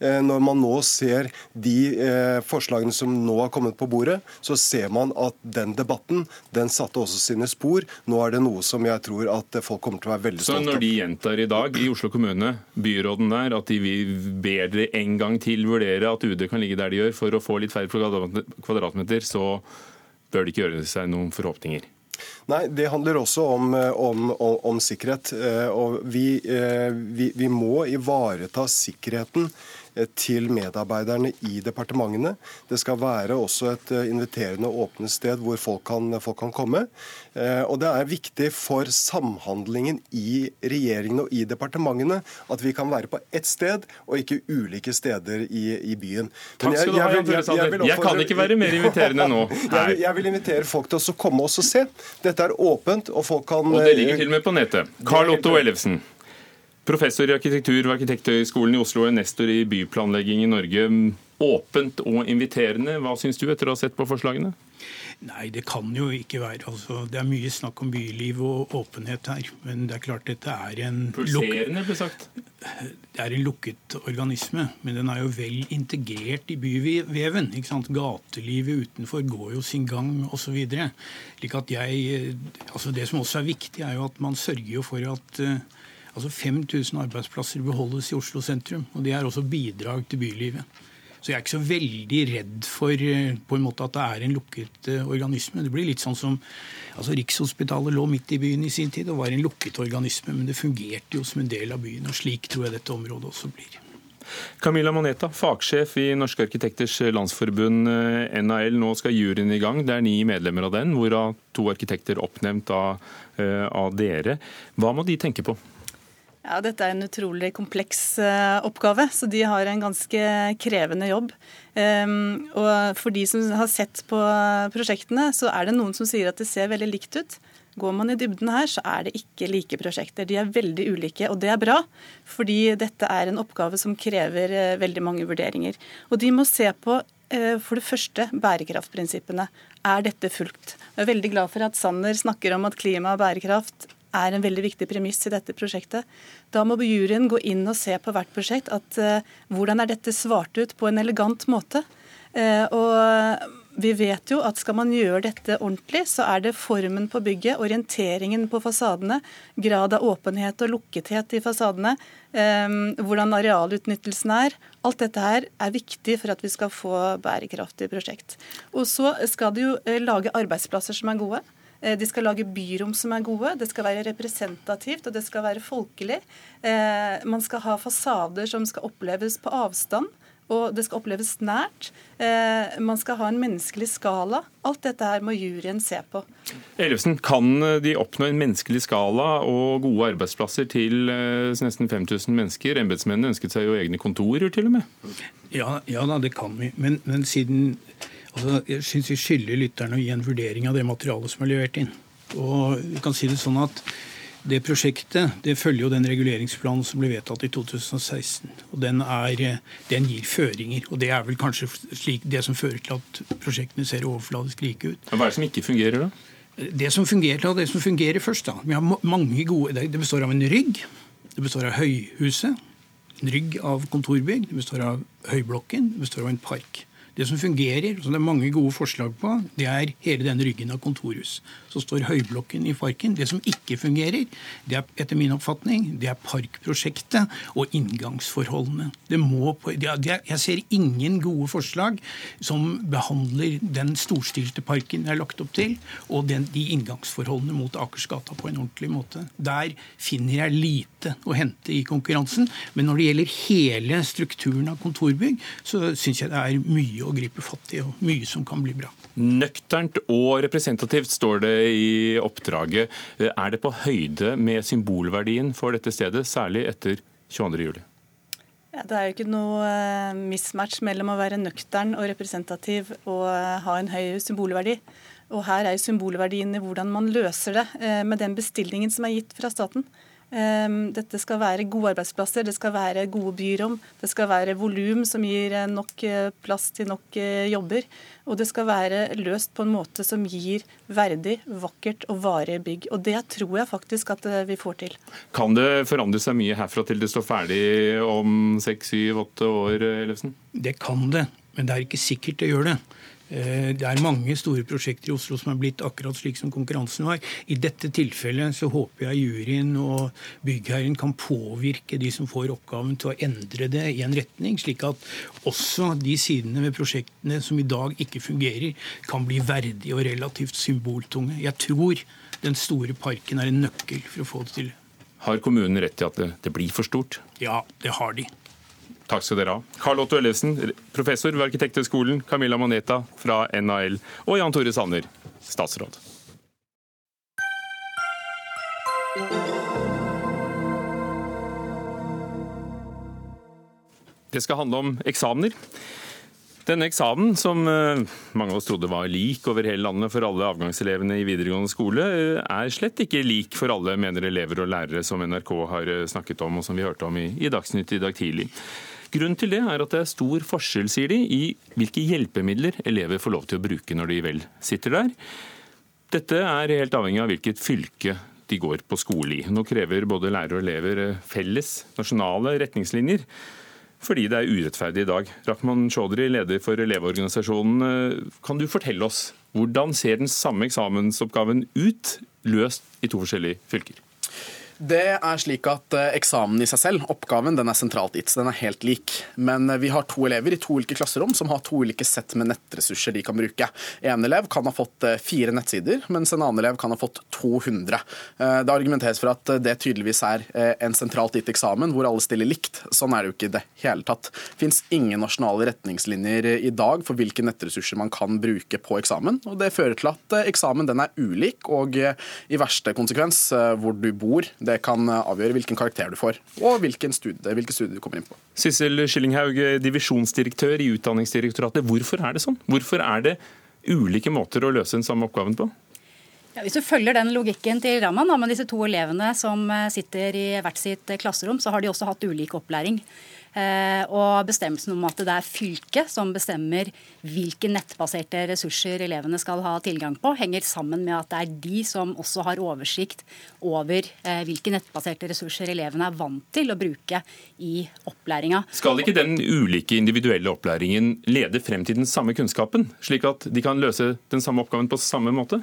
Eh, når man nå ser de eh, forslagene som nå har kommet på bordet, så ser man at den debatten den satte også sine spor. Nå er det noe som jeg tror at folk kommer til å være veldig stolte av. Så når de gjentar i dag i Oslo kommune, byråden der, at de ber dere en gang til vurdere at UD kan ligge der de gjør for å få litt færre kvadratmeter, så bør de ikke gjøre seg noen forhåpninger? Nei, Det handler også om, om, om, om sikkerhet. Eh, og vi, vi, vi må ivareta sikkerheten Eh, til medarbeiderne i departementene. Det skal være også et eh, inviterende og åpne sted hvor folk kan, folk kan, komme. Eh, og Det er viktig for samhandlingen i regjeringen og i departementene at vi kan være på ett sted og ikke ulike steder i, i byen. Takk skal du ha, Jan Tore. Jeg kan ikke være mer inviterende nå. [laughs] jeg, vil, jeg, vil, invitere folk til å komme oss og se. Dette er åpent, og folk kan Og det ligger til og med på nettet. Carl Otto Ellefsen. Professor i arkitektur ved Arkitekthøgskolen i Oslo og nestor i byplanlegging i Norge. Åpent og inviterende. Hva syns du etter å ha sett på forslagene? Nei, det kan jo ikke være. Altså, det er mye snakk om byliv og åpenhet her. Men det er klart dette er en Pulserende, ble sagt. Det er en lukket organisme, men den er jo vel integrert i byveven. ikke sant? Gatelivet utenfor går jo sin gang osv. At altså Det som også er viktig, er jo at man sørger for at eh, Altså 5000 arbeidsplasser beholdes i Oslo sentrum. Og det er også bidrag til bylivet. Så jeg er ikke så veldig redd for eh, på en måte at det er en lukket eh, organisme. Det blir litt sånn som altså Rikshospitalet lå midt i byen i sin tid og var en lukket organisme, men det fungerte jo som en del av byen. og Slik tror jeg dette området også blir. Camilla Moneta, fagsjef i Norske arkitekters landsforbund eh, NAL. Nå skal juryen i gang. Det er ni medlemmer av den, hvorav to arkitekter oppnevnt av, av dere. Hva må de tenke på? Ja, Dette er en utrolig kompleks uh, oppgave, så de har en ganske krevende jobb. Um, og For de som har sett på prosjektene, så er det noen som sier at det ser veldig likt ut. Går man i dybden her, så er det ikke like prosjekter. De er veldig ulike, og det er bra. Fordi dette er en oppgave som krever uh, veldig mange vurderinger. Og de må se på uh, for det første bærekraftprinsippene. Er dette fulgt? Jeg er veldig glad for at Sanner snakker om at klima og bærekraft er en veldig viktig premiss i dette prosjektet. Da må juryen gå inn og se på hvert prosjekt at uh, hvordan er dette svart ut på en elegant måte. Uh, og vi vet jo at skal man gjøre dette ordentlig, så er det formen på bygget, orienteringen på fasadene, grad av åpenhet og lukkethet i fasadene, um, hvordan arealutnyttelsen er. Alt dette her er viktig for at vi skal få bærekraftig prosjekt. Og så skal det jo lage arbeidsplasser som er gode. Eh, de skal lage byrom som er gode, det skal være representativt og det skal være folkelig. Eh, man skal ha fasader som skal oppleves på avstand. Og det skal oppleves nært. Eh, man skal ha en menneskelig skala. Alt dette her må juryen se på. Ellefsen, Kan de oppnå en menneskelig skala og gode arbeidsplasser til nesten 5000 mennesker? Embetsmennene ønsket seg jo egne kontorer, til og med. Ja, ja da, det kan vi. Men, men siden Altså, jeg syns vi skylder lytterne å gi en vurdering av det materialet som er levert inn. Og vi kan si det sånn at det prosjektet det følger jo den reguleringsplanen som ble vedtatt i 2016. og Den, er, den gir føringer. og Det er vel kanskje slik, det som fører til at prosjektene ser overfladisk like ut. Hva er det som ikke fungerer, da? Det som fungerer, det som fungerer først, da. Vi har mange gode, Det består av en rygg. Det består av høyhuset. En rygg av kontorbygg. Det består av høyblokken. Det består av en park. Det som fungerer, som det er mange gode forslag på, det er hele den ryggen av kontorhus. Så står høyblokken i parken. Det som ikke fungerer, det er etter min oppfatning, det er parkprosjektet og inngangsforholdene. Det må på, det er, jeg ser ingen gode forslag som behandler den storstilte parken det er lagt opp til, og den, de inngangsforholdene mot Akersgata på en ordentlig måte. Der finner jeg lite å hente i konkurransen. Men når det gjelder hele strukturen av kontorbygg, så syns jeg det er mye å gripe fatt i, og mye som kan bli bra. Nøkternt og representativt står det i oppdraget. Er det på høyde med symbolverdien for dette stedet, særlig etter 22.07? Ja, det er jo ikke noe eh, mismatch mellom å være nøktern og representativ og eh, ha en høy symbolverdi. Og her er jo symbolverdien i hvordan man løser det eh, med den bestillingen som er gitt fra staten. Ehm, dette skal være gode arbeidsplasser, det skal være gode byrom, det skal være volum som gir eh, nok eh, plass til nok eh, jobber. Og det skal være løst på en måte som gir verdig, vakkert og varige bygg. Og det tror jeg faktisk at vi får til. Kan det forandre seg mye herfra til det står ferdig om seks, syv, åtte år, Ellefsen? Det kan det, men det er ikke sikkert det gjør det. Eh, det er mange store prosjekter i Oslo som er blitt akkurat slik som konkurransen var. I dette tilfellet så håper jeg juryen og byggherren kan påvirke de som får oppgaven til å endre det i en retning, slik at også de sidene ved prosjektene som i dag ikke fungerer, kan bli verdige og relativt symboltunge. Jeg tror den store parken er en nøkkel for å få det til. Har kommunen rett i at det, det blir for stort? Ja, det har de. Takk skal dere ha. Karl Otto Ellefsen, professor ved Arkitekthøgskolen, Camilla Moneta fra NAL og Jan Tore Sanner, statsråd. Det skal handle om eksamener. Denne eksamen, som eh, mange av oss trodde var lik over hele landet for alle avgangselevene i videregående skole, eh, er slett ikke lik for alle, mener elever og lærere, som NRK har eh, snakket om, og som vi hørte om i Dagsnytt i dag tidlig. Grunnen til det er at det er stor forskjell, sier de, i hvilke hjelpemidler elever får lov til å bruke når de vel sitter der. Dette er helt avhengig av hvilket fylke de går på skole i. Nå krever både lærere og elever felles nasjonale retningslinjer fordi det er urettferdig i dag. Rahman Chaudhry, leder for Elevorganisasjonen, kan du fortelle oss hvordan ser den samme eksamensoppgaven ut, løst i to forskjellige fylker? Det er slik at eh, Eksamen i seg selv, oppgaven, den er sentralt gitt. Den er helt lik. Men eh, vi har to elever i to ulike klasserom som har to ulike sett med nettressurser de kan bruke. En elev kan ha fått eh, fire nettsider, mens en annen elev kan ha fått 200. Det argumenteres for at det tydeligvis er en sentralt gitt eksamen hvor alle stiller likt. Sånn er det jo ikke i det hele tatt. Det fins ingen nasjonale retningslinjer i dag for hvilke nettressurser man kan bruke på eksamen. og Det fører til at eksamen den er ulik, og i verste konsekvens hvor du bor. Det det kan avgjøre hvilken karakter du får, og hvilken studie, hvilke studier du kommer inn på. Sissel Skillinghaug, divisjonsdirektør i Utdanningsdirektoratet. Hvorfor er det sånn? Hvorfor er det ulike måter å løse den samme oppgaven på? Ja, hvis du følger den logikken til Raman, da, med disse to elevene som eh, sitter i hvert sitt klasserom, så har de også hatt ulik opplæring. Eh, og bestemmelsen om at det er fylket som bestemmer hvilke nettbaserte ressurser elevene skal ha tilgang på, henger sammen med at det er de som også har oversikt over eh, hvilke nettbaserte ressurser elevene er vant til å bruke i opplæringa. Skal ikke den ulike individuelle opplæringen lede frem til den samme kunnskapen, slik at de kan løse den samme oppgaven på samme måte?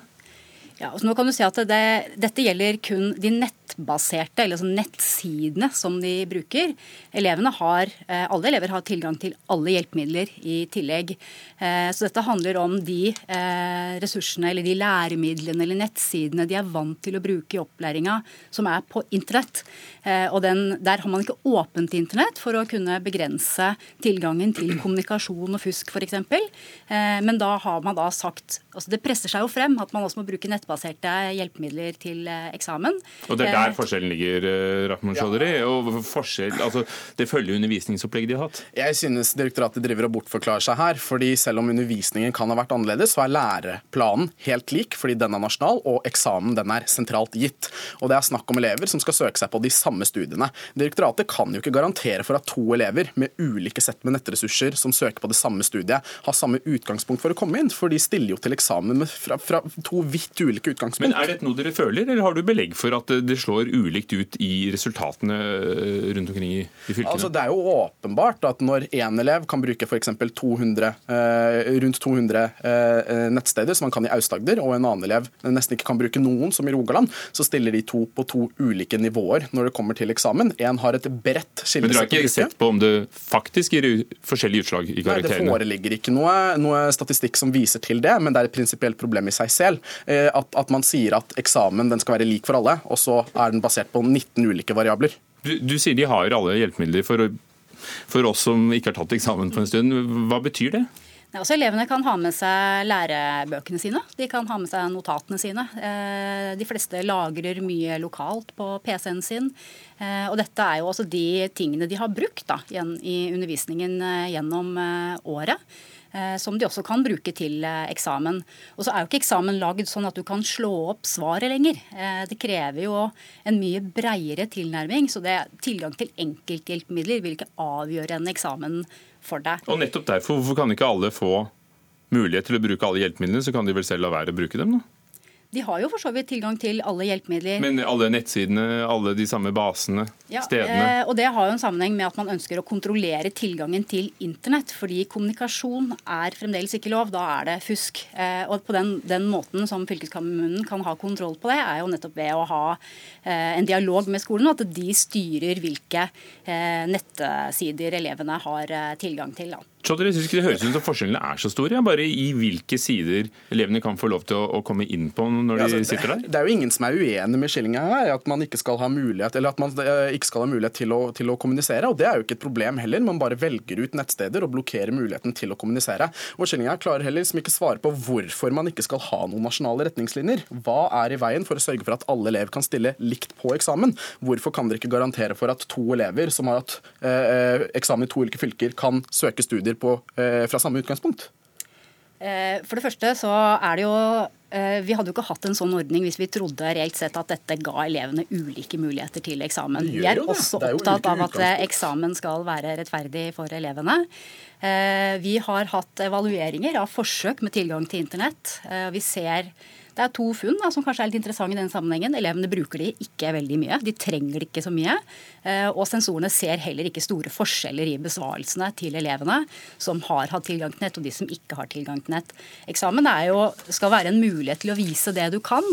Ja, altså nå kan du si at det, Dette gjelder kun de nettbaserte, eller sånn nettsidene som de bruker. Elevene har, eh, alle elever har tilgang til alle hjelpemidler i tillegg. Eh, så dette handler om de eh, ressursene eller de læremidlene eller nettsidene de er vant til å bruke i opplæringa, som er på internett. Og den, Der har man ikke åpent internett for å kunne begrense tilgangen til kommunikasjon og fusk f.eks. Men da har man da sagt altså Det presser seg jo frem at man også må bruke nettbaserte hjelpemidler til eksamen. Og Det er der forskjellen ligger, eh, Rahman Chaudhry? Ja. Og forskjell, altså, det følger undervisningsopplegget de har hatt? Jeg synes direktoratet driver og bortforklarer seg her. fordi Selv om undervisningen kan ha vært annerledes, så er læreplanen helt lik fordi den er nasjonal, og eksamen den er sentralt gitt. Og Det er snakk om elever som skal søke seg på de samme studiene. Direktoratet kan jo ikke garantere for at to elever med ulike sett med nettressurser som søker på det samme studiet, har samme utgangspunkt for å komme inn, for de stiller jo til eksamen med fra, fra to vidt ulike utgangspunkt. Men Er dette noe dere føler, eller har du belegg for at det slår ulikt ut i resultatene eh, rundt omkring i, i fylkene? Altså, det er jo åpenbart at når én elev kan bruke f.eks. 200, eh, rundt 200 eh, nettsteder, som man kan i Aust-Agder, og en annen elev nesten ikke kan bruke noen, som i Rogaland, så stiller de to på to ulike nivåer når det kommer til eksamen. Én har et bredt skille. Men dere har ikke sett på om det faktisk gir forskjellige utslag i karakterene? Nei, Det foreligger ikke noe, noe statistikk som viser til det, men det er et prinsipielt problem i seg selv. At at, man sier at eksamen den skal være lik for alle, og så er den basert på 19 ulike variabler. Du, du sier de har alle hjelpemidler for, for oss som ikke har tatt eksamen på en stund. Hva betyr det? Også altså, elevene kan ha med seg lærebøkene sine. De kan ha med seg notatene sine. Eh, de fleste lagrer mye lokalt på PC-en sin. Eh, og dette er jo også de tingene de har brukt da, i undervisningen eh, gjennom året. Eh, som de også kan bruke til eh, eksamen. Og så er jo ikke eksamen lagd sånn at du kan slå opp svaret lenger. Eh, det krever jo en mye breiere tilnærming, så det, tilgang til enkelthjelpemidler vil ikke avgjøre en eksamen for deg. Og nettopp derfor, hvorfor kan ikke alle få mulighet til å bruke alle hjelpemidlene, så kan de vel selv la være å bruke dem? da? De har jo for så vidt tilgang til alle hjelpemidler. Men alle nettsidene, alle de samme basene, ja, stedene? Eh, og Det har jo en sammenheng med at man ønsker å kontrollere tilgangen til internett. Fordi kommunikasjon er fremdeles ikke lov. Da er det fusk. Eh, og på den, den, måten som fylkeskommunen kan ha kontroll på det, er jo nettopp ved å ha eh, en dialog med skolen, og at de styrer hvilke nettsider elevene har tilgang til. Da. Chaudhry, synes ikke det høres ut som forskjellene er så store, ja, bare i hvilke sider elevene kan få lov til å, å komme inn på når de ja, altså, sitter der? Det, er jo ingen som er uenig med Skillinga her, at man ikke skal ha mulighet eller at man eh, ikke skal ha mulighet til å, til å, kommunisere. og Det er jo ikke et problem heller. Man bare velger ut nettsteder og blokkerer muligheten til å kommunisere. Og Skillinga klarer heller liksom ikke svare på hvorfor man ikke skal ha noen nasjonale retningslinjer. Hva er i veien for å sørge for at alle elever kan stille likt på eksamen? Hvorfor kan dere ikke garantere for at to elever som har hatt eh, eh eksamen i to ulike fylker, kan søke studier studier på, eh, fra samme utgangspunkt? Eh, for det første så er det jo eh, Vi hadde jo ikke hatt en sånn ordning hvis vi trodde reelt sett at dette ga elevene ulike muligheter til eksamen. Vi er også opptatt av at eksamen skal være rettferdig for elevene. Vi har hatt evalueringer av forsøk med tilgang til internett. Vi ser det er to funn da, som kanskje er litt interessante i den sammenhengen. Elevene bruker de ikke veldig mye. De trenger det ikke så mye. Eh, og sensorene ser heller ikke store forskjeller i besvarelsene til elevene som har hatt tilgang til nett, og de som ikke har tilgang til nett. Eksamen jo, skal være en mulighet til å vise det du kan.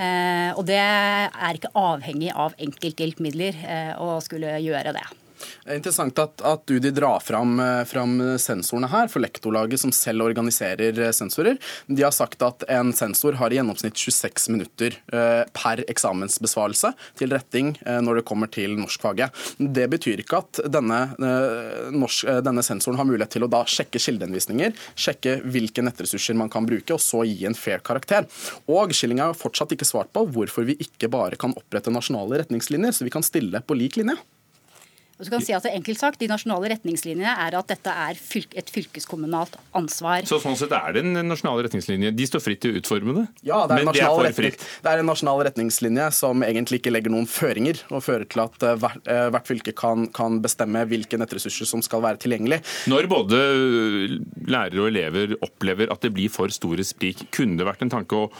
Eh, og det er ikke avhengig av enkelthjelpemidler eh, å skulle gjøre det. Det er interessant at, at UDI drar fram, eh, fram, sensorene her, for lektorlaget som selv organiserer eh, sensorer. De har sagt at en sensor har i gjennomsnitt 26 minutter eh, per eksamensbesvarelse til retting når det kommer til norskfaget. Det betyr ikke at denne, norsk, denne sensoren har mulighet til å da sjekke kildehenvisninger, sjekke hvilke nettressurser man kan bruke, og så gi en fair karakter. Og Schilling har fortsatt ikke svart på hvorfor vi ikke bare kan opprette nasjonale retningslinjer, så vi kan stille på lik linje. Og så kan si at det enkelt sagt, De nasjonale retningslinjene er at dette er et fylkeskommunalt ansvar. Så sånn sett er det en nasjonal retningslinje? De står fritt til å utforme det? Ja, det er, men det er for fritt? Det er en nasjonal retningslinje som egentlig ikke legger noen føringer, og fører til at eh, hvert, eh, hvert fylke kan, kan, bestemme hvilke nettressurser som skal være tilgjengelig. Når både lærere og elever opplever at det blir for store sprik, kunne det vært en tanke å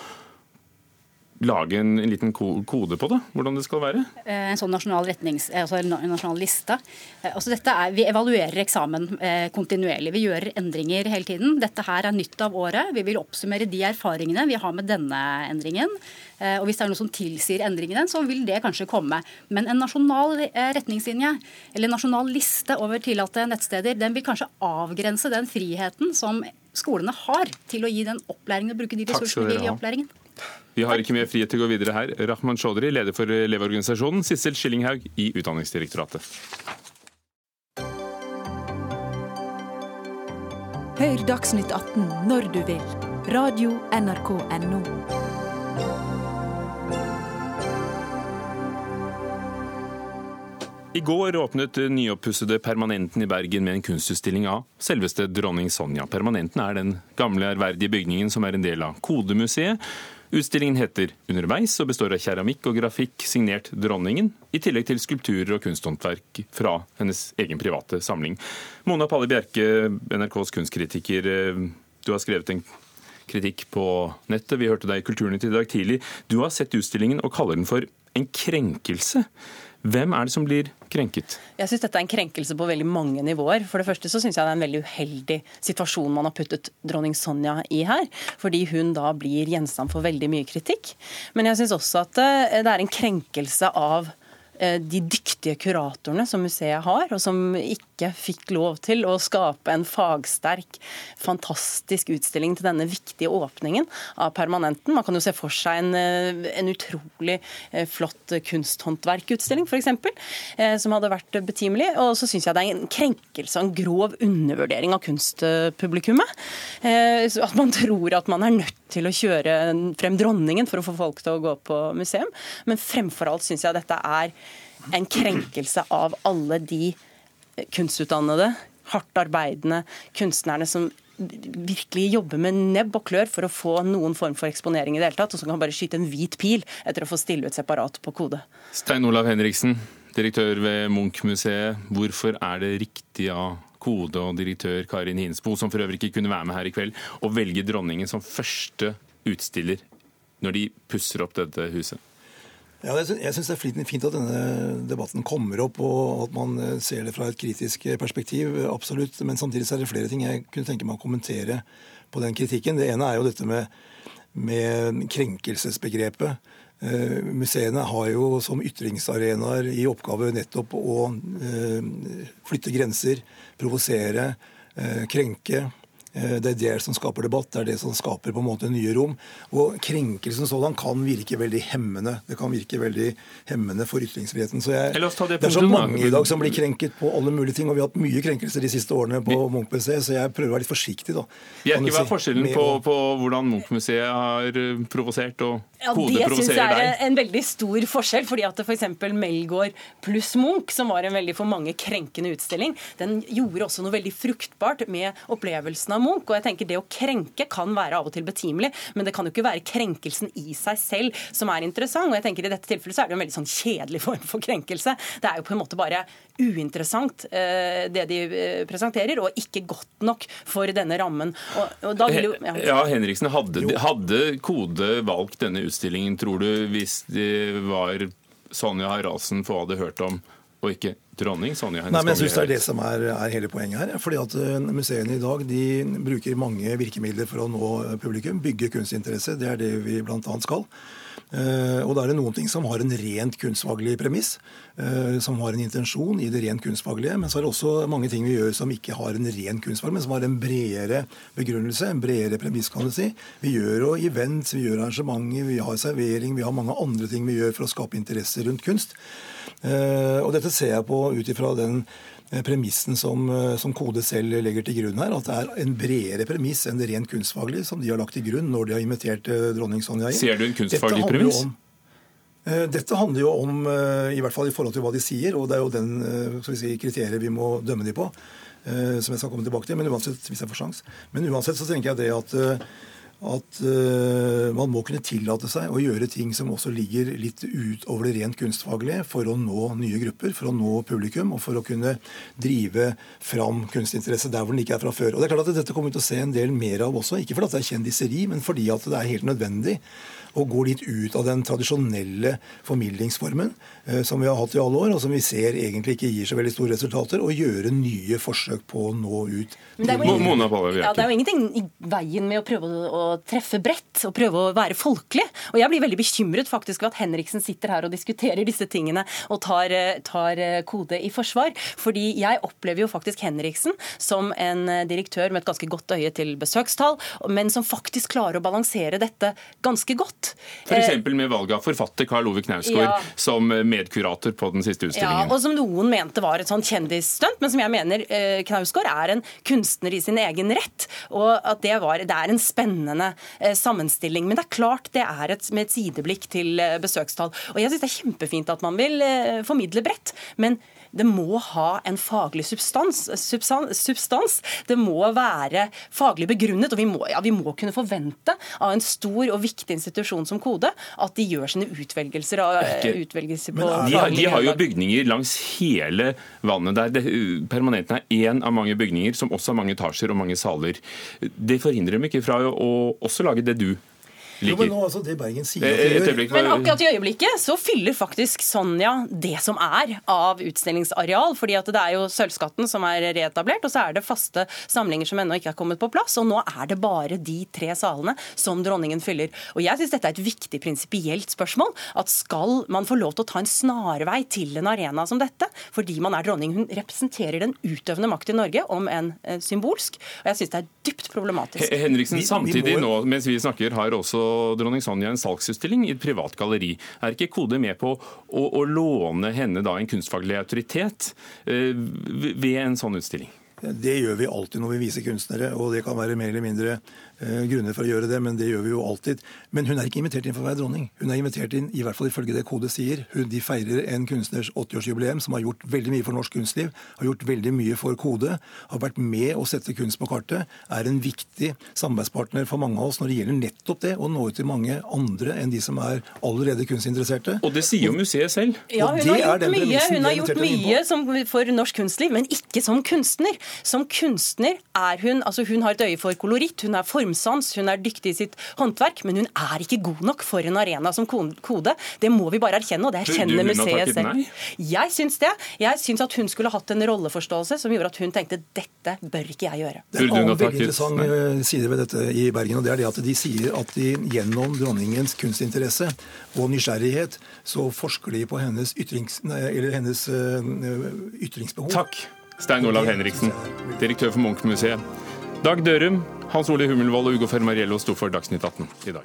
lage en, en, liten kode på det? Hvordan det skal være? Eh, en sånn nasjonal, retnings, eh, altså en nasjonal liste. Eh, altså dette er, vi evaluerer eksamen kontinuerlig. Vi gjør endringer hele tiden. Dette her er nytt av året. Vi vil oppsummere de erfaringene vi har med denne endringen. Og Hvis det er noe som tilsier endringene, så vil det kanskje komme. Men en nasjonal retningslinje eller nasjonal liste over tillatte nettsteder, den vil kanskje avgrense den friheten som skolene har til å gi den opplæringen og bruke de ressursene vi vil i opplæringen. Vi har ikke mer frihet til å gå videre her. Rahman Chaudhry, leder for Elevorganisasjonen. Sissel Skillinghaug i Utdanningsdirektoratet. Hør Dagsnytt 18 når du vil. Radio NRK Radio.nrk.no. I går åpnet nyoppussede Permanenten i Bergen med en kunstutstilling av selveste dronning Sonja. Permanenten er den gamle, ærverdige bygningen som er en del av Kodemuseet. Utstillingen heter Underveis og består av keramikk og grafikk signert dronningen, i tillegg til skulpturer og kunsthåndverk fra hennes egen private samling. Mona Palle Bjerke, NRKs kunstkritiker, eh, du har skrevet en kritikk på nettet. Vi hørte deg i Kulturnytt i dag tidlig. Du har sett utstillingen og kaller den for en krenkelse. Hvem er det som blir krenket? Jeg syns dette er en krenkelse på veldig mange nivåer. For det første så syns jeg det er en veldig uheldig situasjon man har puttet dronning Sonja i her. Fordi hun da blir gjenstand for veldig mye kritikk. Men jeg syns også at eh, det er en krenkelse av de dyktige kuratorene som museet har, og som ikke fikk lov til å skape en fagsterk, fantastisk utstilling til denne viktige åpningen av permanenten. Man kan jo se for seg en, eh, en utrolig eh, flott kunsthåndverkutstilling, f.eks., som hadde vært betimelig. Og så syns jeg det er en krenkelse en grov undervurdering av kunstpublikummet. At man tror at man er nødt til å kjøre frem dronningen for å få folk til å gå på museum. Men fremfor alt syns jeg dette er en krenkelse av alle de kunstutdannede, hardt arbeidende kunstnerne som virkelig jobber med nebb og klør for å få noen form for eksponering i det hele tatt, og som kan bare skyte en hvit pil etter å få stille ut separat på kode. Stein Olav Henriksen, direktør ved Munch-museet. Hvorfor er det riktig av Kode og direktør Karin Hinsbo, som for øvrig ikke kunne være med her i kveld, å velge dronningen som første utstiller når de pusser opp dette huset? Ja, jeg syns det er fint at denne debatten kommer opp, og at man eh, ser det fra et kritisk perspektiv. Absolutt. Men samtidig er det flere ting jeg kunne tenke meg å kommentere på den kritikken. Det ene er jo dette med, med krenkelsesbegrepet. Uh, museene har jo som ytringsarenaer i oppgave nettopp å flytte grenser, provosere, krenke. Eh, det er det som skaper debatt, det er det som skaper på en måte nye rom. Og Krenkelsen sådan kan virke veldig hemmende. Det kan virke veldig hemmende for ytringsfriheten. Så jeg, det, det, er så mange i dag som blir krenket på alle mulige ting, og vi har hatt mye krenkelser de siste årene på Munch-museet, så jeg prøver å være litt forsiktig. da. Bjerke, hva er forskjellen på, på hvordan Munch-museet har eh, provosert og ja, Det syns jeg er en veldig stor forskjell. fordi at f.eks. For Melgaard pluss Munch, som var en veldig for mange krenkende utstilling, den gjorde også noe veldig fruktbart med opplevelsen av Munch. Og jeg tenker Det å krenke kan være av og til betimelig, men det kan jo ikke være krenkelsen i seg selv som er interessant. og jeg tenker I dette tilfellet så er det jo en veldig sånn kjedelig form for krenkelse. Det er jo på en måte bare uinteressant eh, det de eh, presenterer, og ikke godt nok for denne rammen. Og, og jo, ja. ja. Henriksen, hadde, hadde Kode valgt denne utstillingen, tror du, hvis det var Sonja Haraldsen få hadde hørt om, og ikke dronning Sonja Nei, men jeg synes Det er det som er, er, hele poenget her. fordi at eh, Museene i dag de bruker mange virkemidler for å nå publikum. Bygge kunstinteresse. Det er det vi bl.a. skal. Eh, og da er det noen ting som har en rent kunstfaglig premiss, eh, som har en intensjon i det rent kunstfaglige. Men så er det også mange ting vi gjør som ikke har en ren kunstfag, men som har en bredere begrunnelse, en bredere premiss, kan du si. Vi gjør jo events, vi gjør arrangementer, vi har servering, vi har mange andre ting vi gjør for å skape interesse rundt kunst. Eh, og dette ser jeg på ut ifra den Eh, premissen som, eh, som, Kode selv legger til grunn her. At det er en bredere premiss enn det rent kunstfaglige som de har lagt til grunn når de har invitert dronning Sonja inn. Ser du en kunstfaglig premiss? Dette handler jo om, i hvert fall i forhold til hva de sier, og det er jo den skal vi si, kriteriet vi må dømme de på. Som jeg skal komme tilbake til, men uansett, hvis jeg får sjans. Men uansett så tenker jeg det at at uh, man må kunne tillate seg å gjøre ting som også ligger litt utover det rent kunstfaglige, for å nå nye grupper, for å nå publikum og for å kunne drive fram kunstinteresse der hvor den ikke er fra før. Og det er klart at Dette kommer vi til å se en del mer av også, ikke fordi det er kjendiseri, men fordi at det er helt nødvendig å går litt ut av den tradisjonelle formidlingsformen eh, som vi har hatt i alle år, og som vi ser egentlig ikke gir så veldig store resultater, og gjøre nye forsøk på å nå ut. Det er, jo, ja, det er jo ingenting i veien med å prøve å, treffe bredt og prøve å være folkelig. Og jeg blir veldig bekymret faktisk ved at Henriksen sitter her og diskuterer disse tingene og tar, eh, tar eh, kode i forsvar. Fordi jeg opplever jo faktisk Henriksen som en direktør med et ganske godt øye til besøkstall, men som faktisk klarer å balansere dette ganske godt. F.eks. Eh, med valget av forfatter Karl Ove Knausgård ja. som medkurator på den siste utstillingen. Ja, og som noen mente var et sånt kjendisstunt, men som jeg mener eh, Knausgård er en kunstner i sin egen rett. Og at det, var, det er en spennende eh, sammenstilling. Men det er klart det er et, med et sideblikk til besøkstall. Og jeg syns det er kjempefint at man vil formidle bredt. men det må ha en faglig substans. substans. Det må være faglig begrunnet. Og vi må, ja, vi må, kunne forvente av en stor og viktig institusjon som Kode at de gjør sine utvelgelser, av, utvelgelser på de, har, de har jo bygninger langs hele vannet der. Permanenten er én av mange bygninger, som også har mange etasjer og mange saler. Det forhindrer dem ikke fra å også lage det du jo, men nå, altså, det Bergen sier eh, at de gjør. Men akkurat i øyeblikket så fyller faktisk Sonja det som er av utstillingsareal. fordi at det er jo Sølvskatten som er reetablert, og så er det faste samlinger som ennå ikke er kommet på plass. Og nå er det bare de tre salene som dronningen fyller. Og jeg syns dette er et viktig prinsipielt spørsmål. At skal man få lov til å ta en snarvei til en arena som dette, fordi man er dronning? Hun representerer den utøvende makt i Norge, om enn eh, symbolsk. Og jeg syns det er dypt problematisk. Henriksen, samtidig nå mens vi snakker, har også dronning Sonja en salgsutstilling i et privat galleri. Er ikke Kode med på å, å låne henne da en kunstfaglig autoritet eh, ved en sånn utstilling? Det gjør vi alltid når vi viser kunstnere, og det kan være mer eller mindre grunner for å gjøre det, men det gjør vi jo alltid. Men hun er ikke invitert inn for å være dronning. Hun er invitert inn, i hvert fall ifølge det Kode sier. Hun, de feirer en kunstners 80-årsjubileum som har gjort veldig mye for norsk kunstliv, har gjort veldig mye for Kode, har vært med å sette kunst på kartet, er en viktig samarbeidspartner for mange av oss når det gjelder nettopp det å nå ut til mange andre enn de som er allerede kunstinteresserte. Og det sier jo museet selv. Ja, hun har gjort mye, hun har gjort mye som, for norsk kunstliv, men ikke som kunstner. Som kunstner er hun altså Hun har et øye for koloritt, hun er formsans, hun er dyktig i sitt håndverk, men hun er ikke god nok for en arena som Kode. Det må vi bare erkjenne, og det erkjenner museet selv. Jeg syns det. Jeg syns at hun skulle hatt en rolleforståelse som gjorde at hun tenkte dette bør ikke jeg gjøre. Det er en veldig interessant eh, side ved dette i Bergen, og det er det at de sier at de gjennom dronningens kunstinteresse og nysgjerrighet så forsker de på hennes, ytrings, nei, hennes uh, ytringsbehov. Takk. Stein Olav Henriksen, direktør for Munch-museet. Dag Dørum, Hans Ole Hummelvold og Ugo Fermariello sto for Dagsnytt 18 i dag.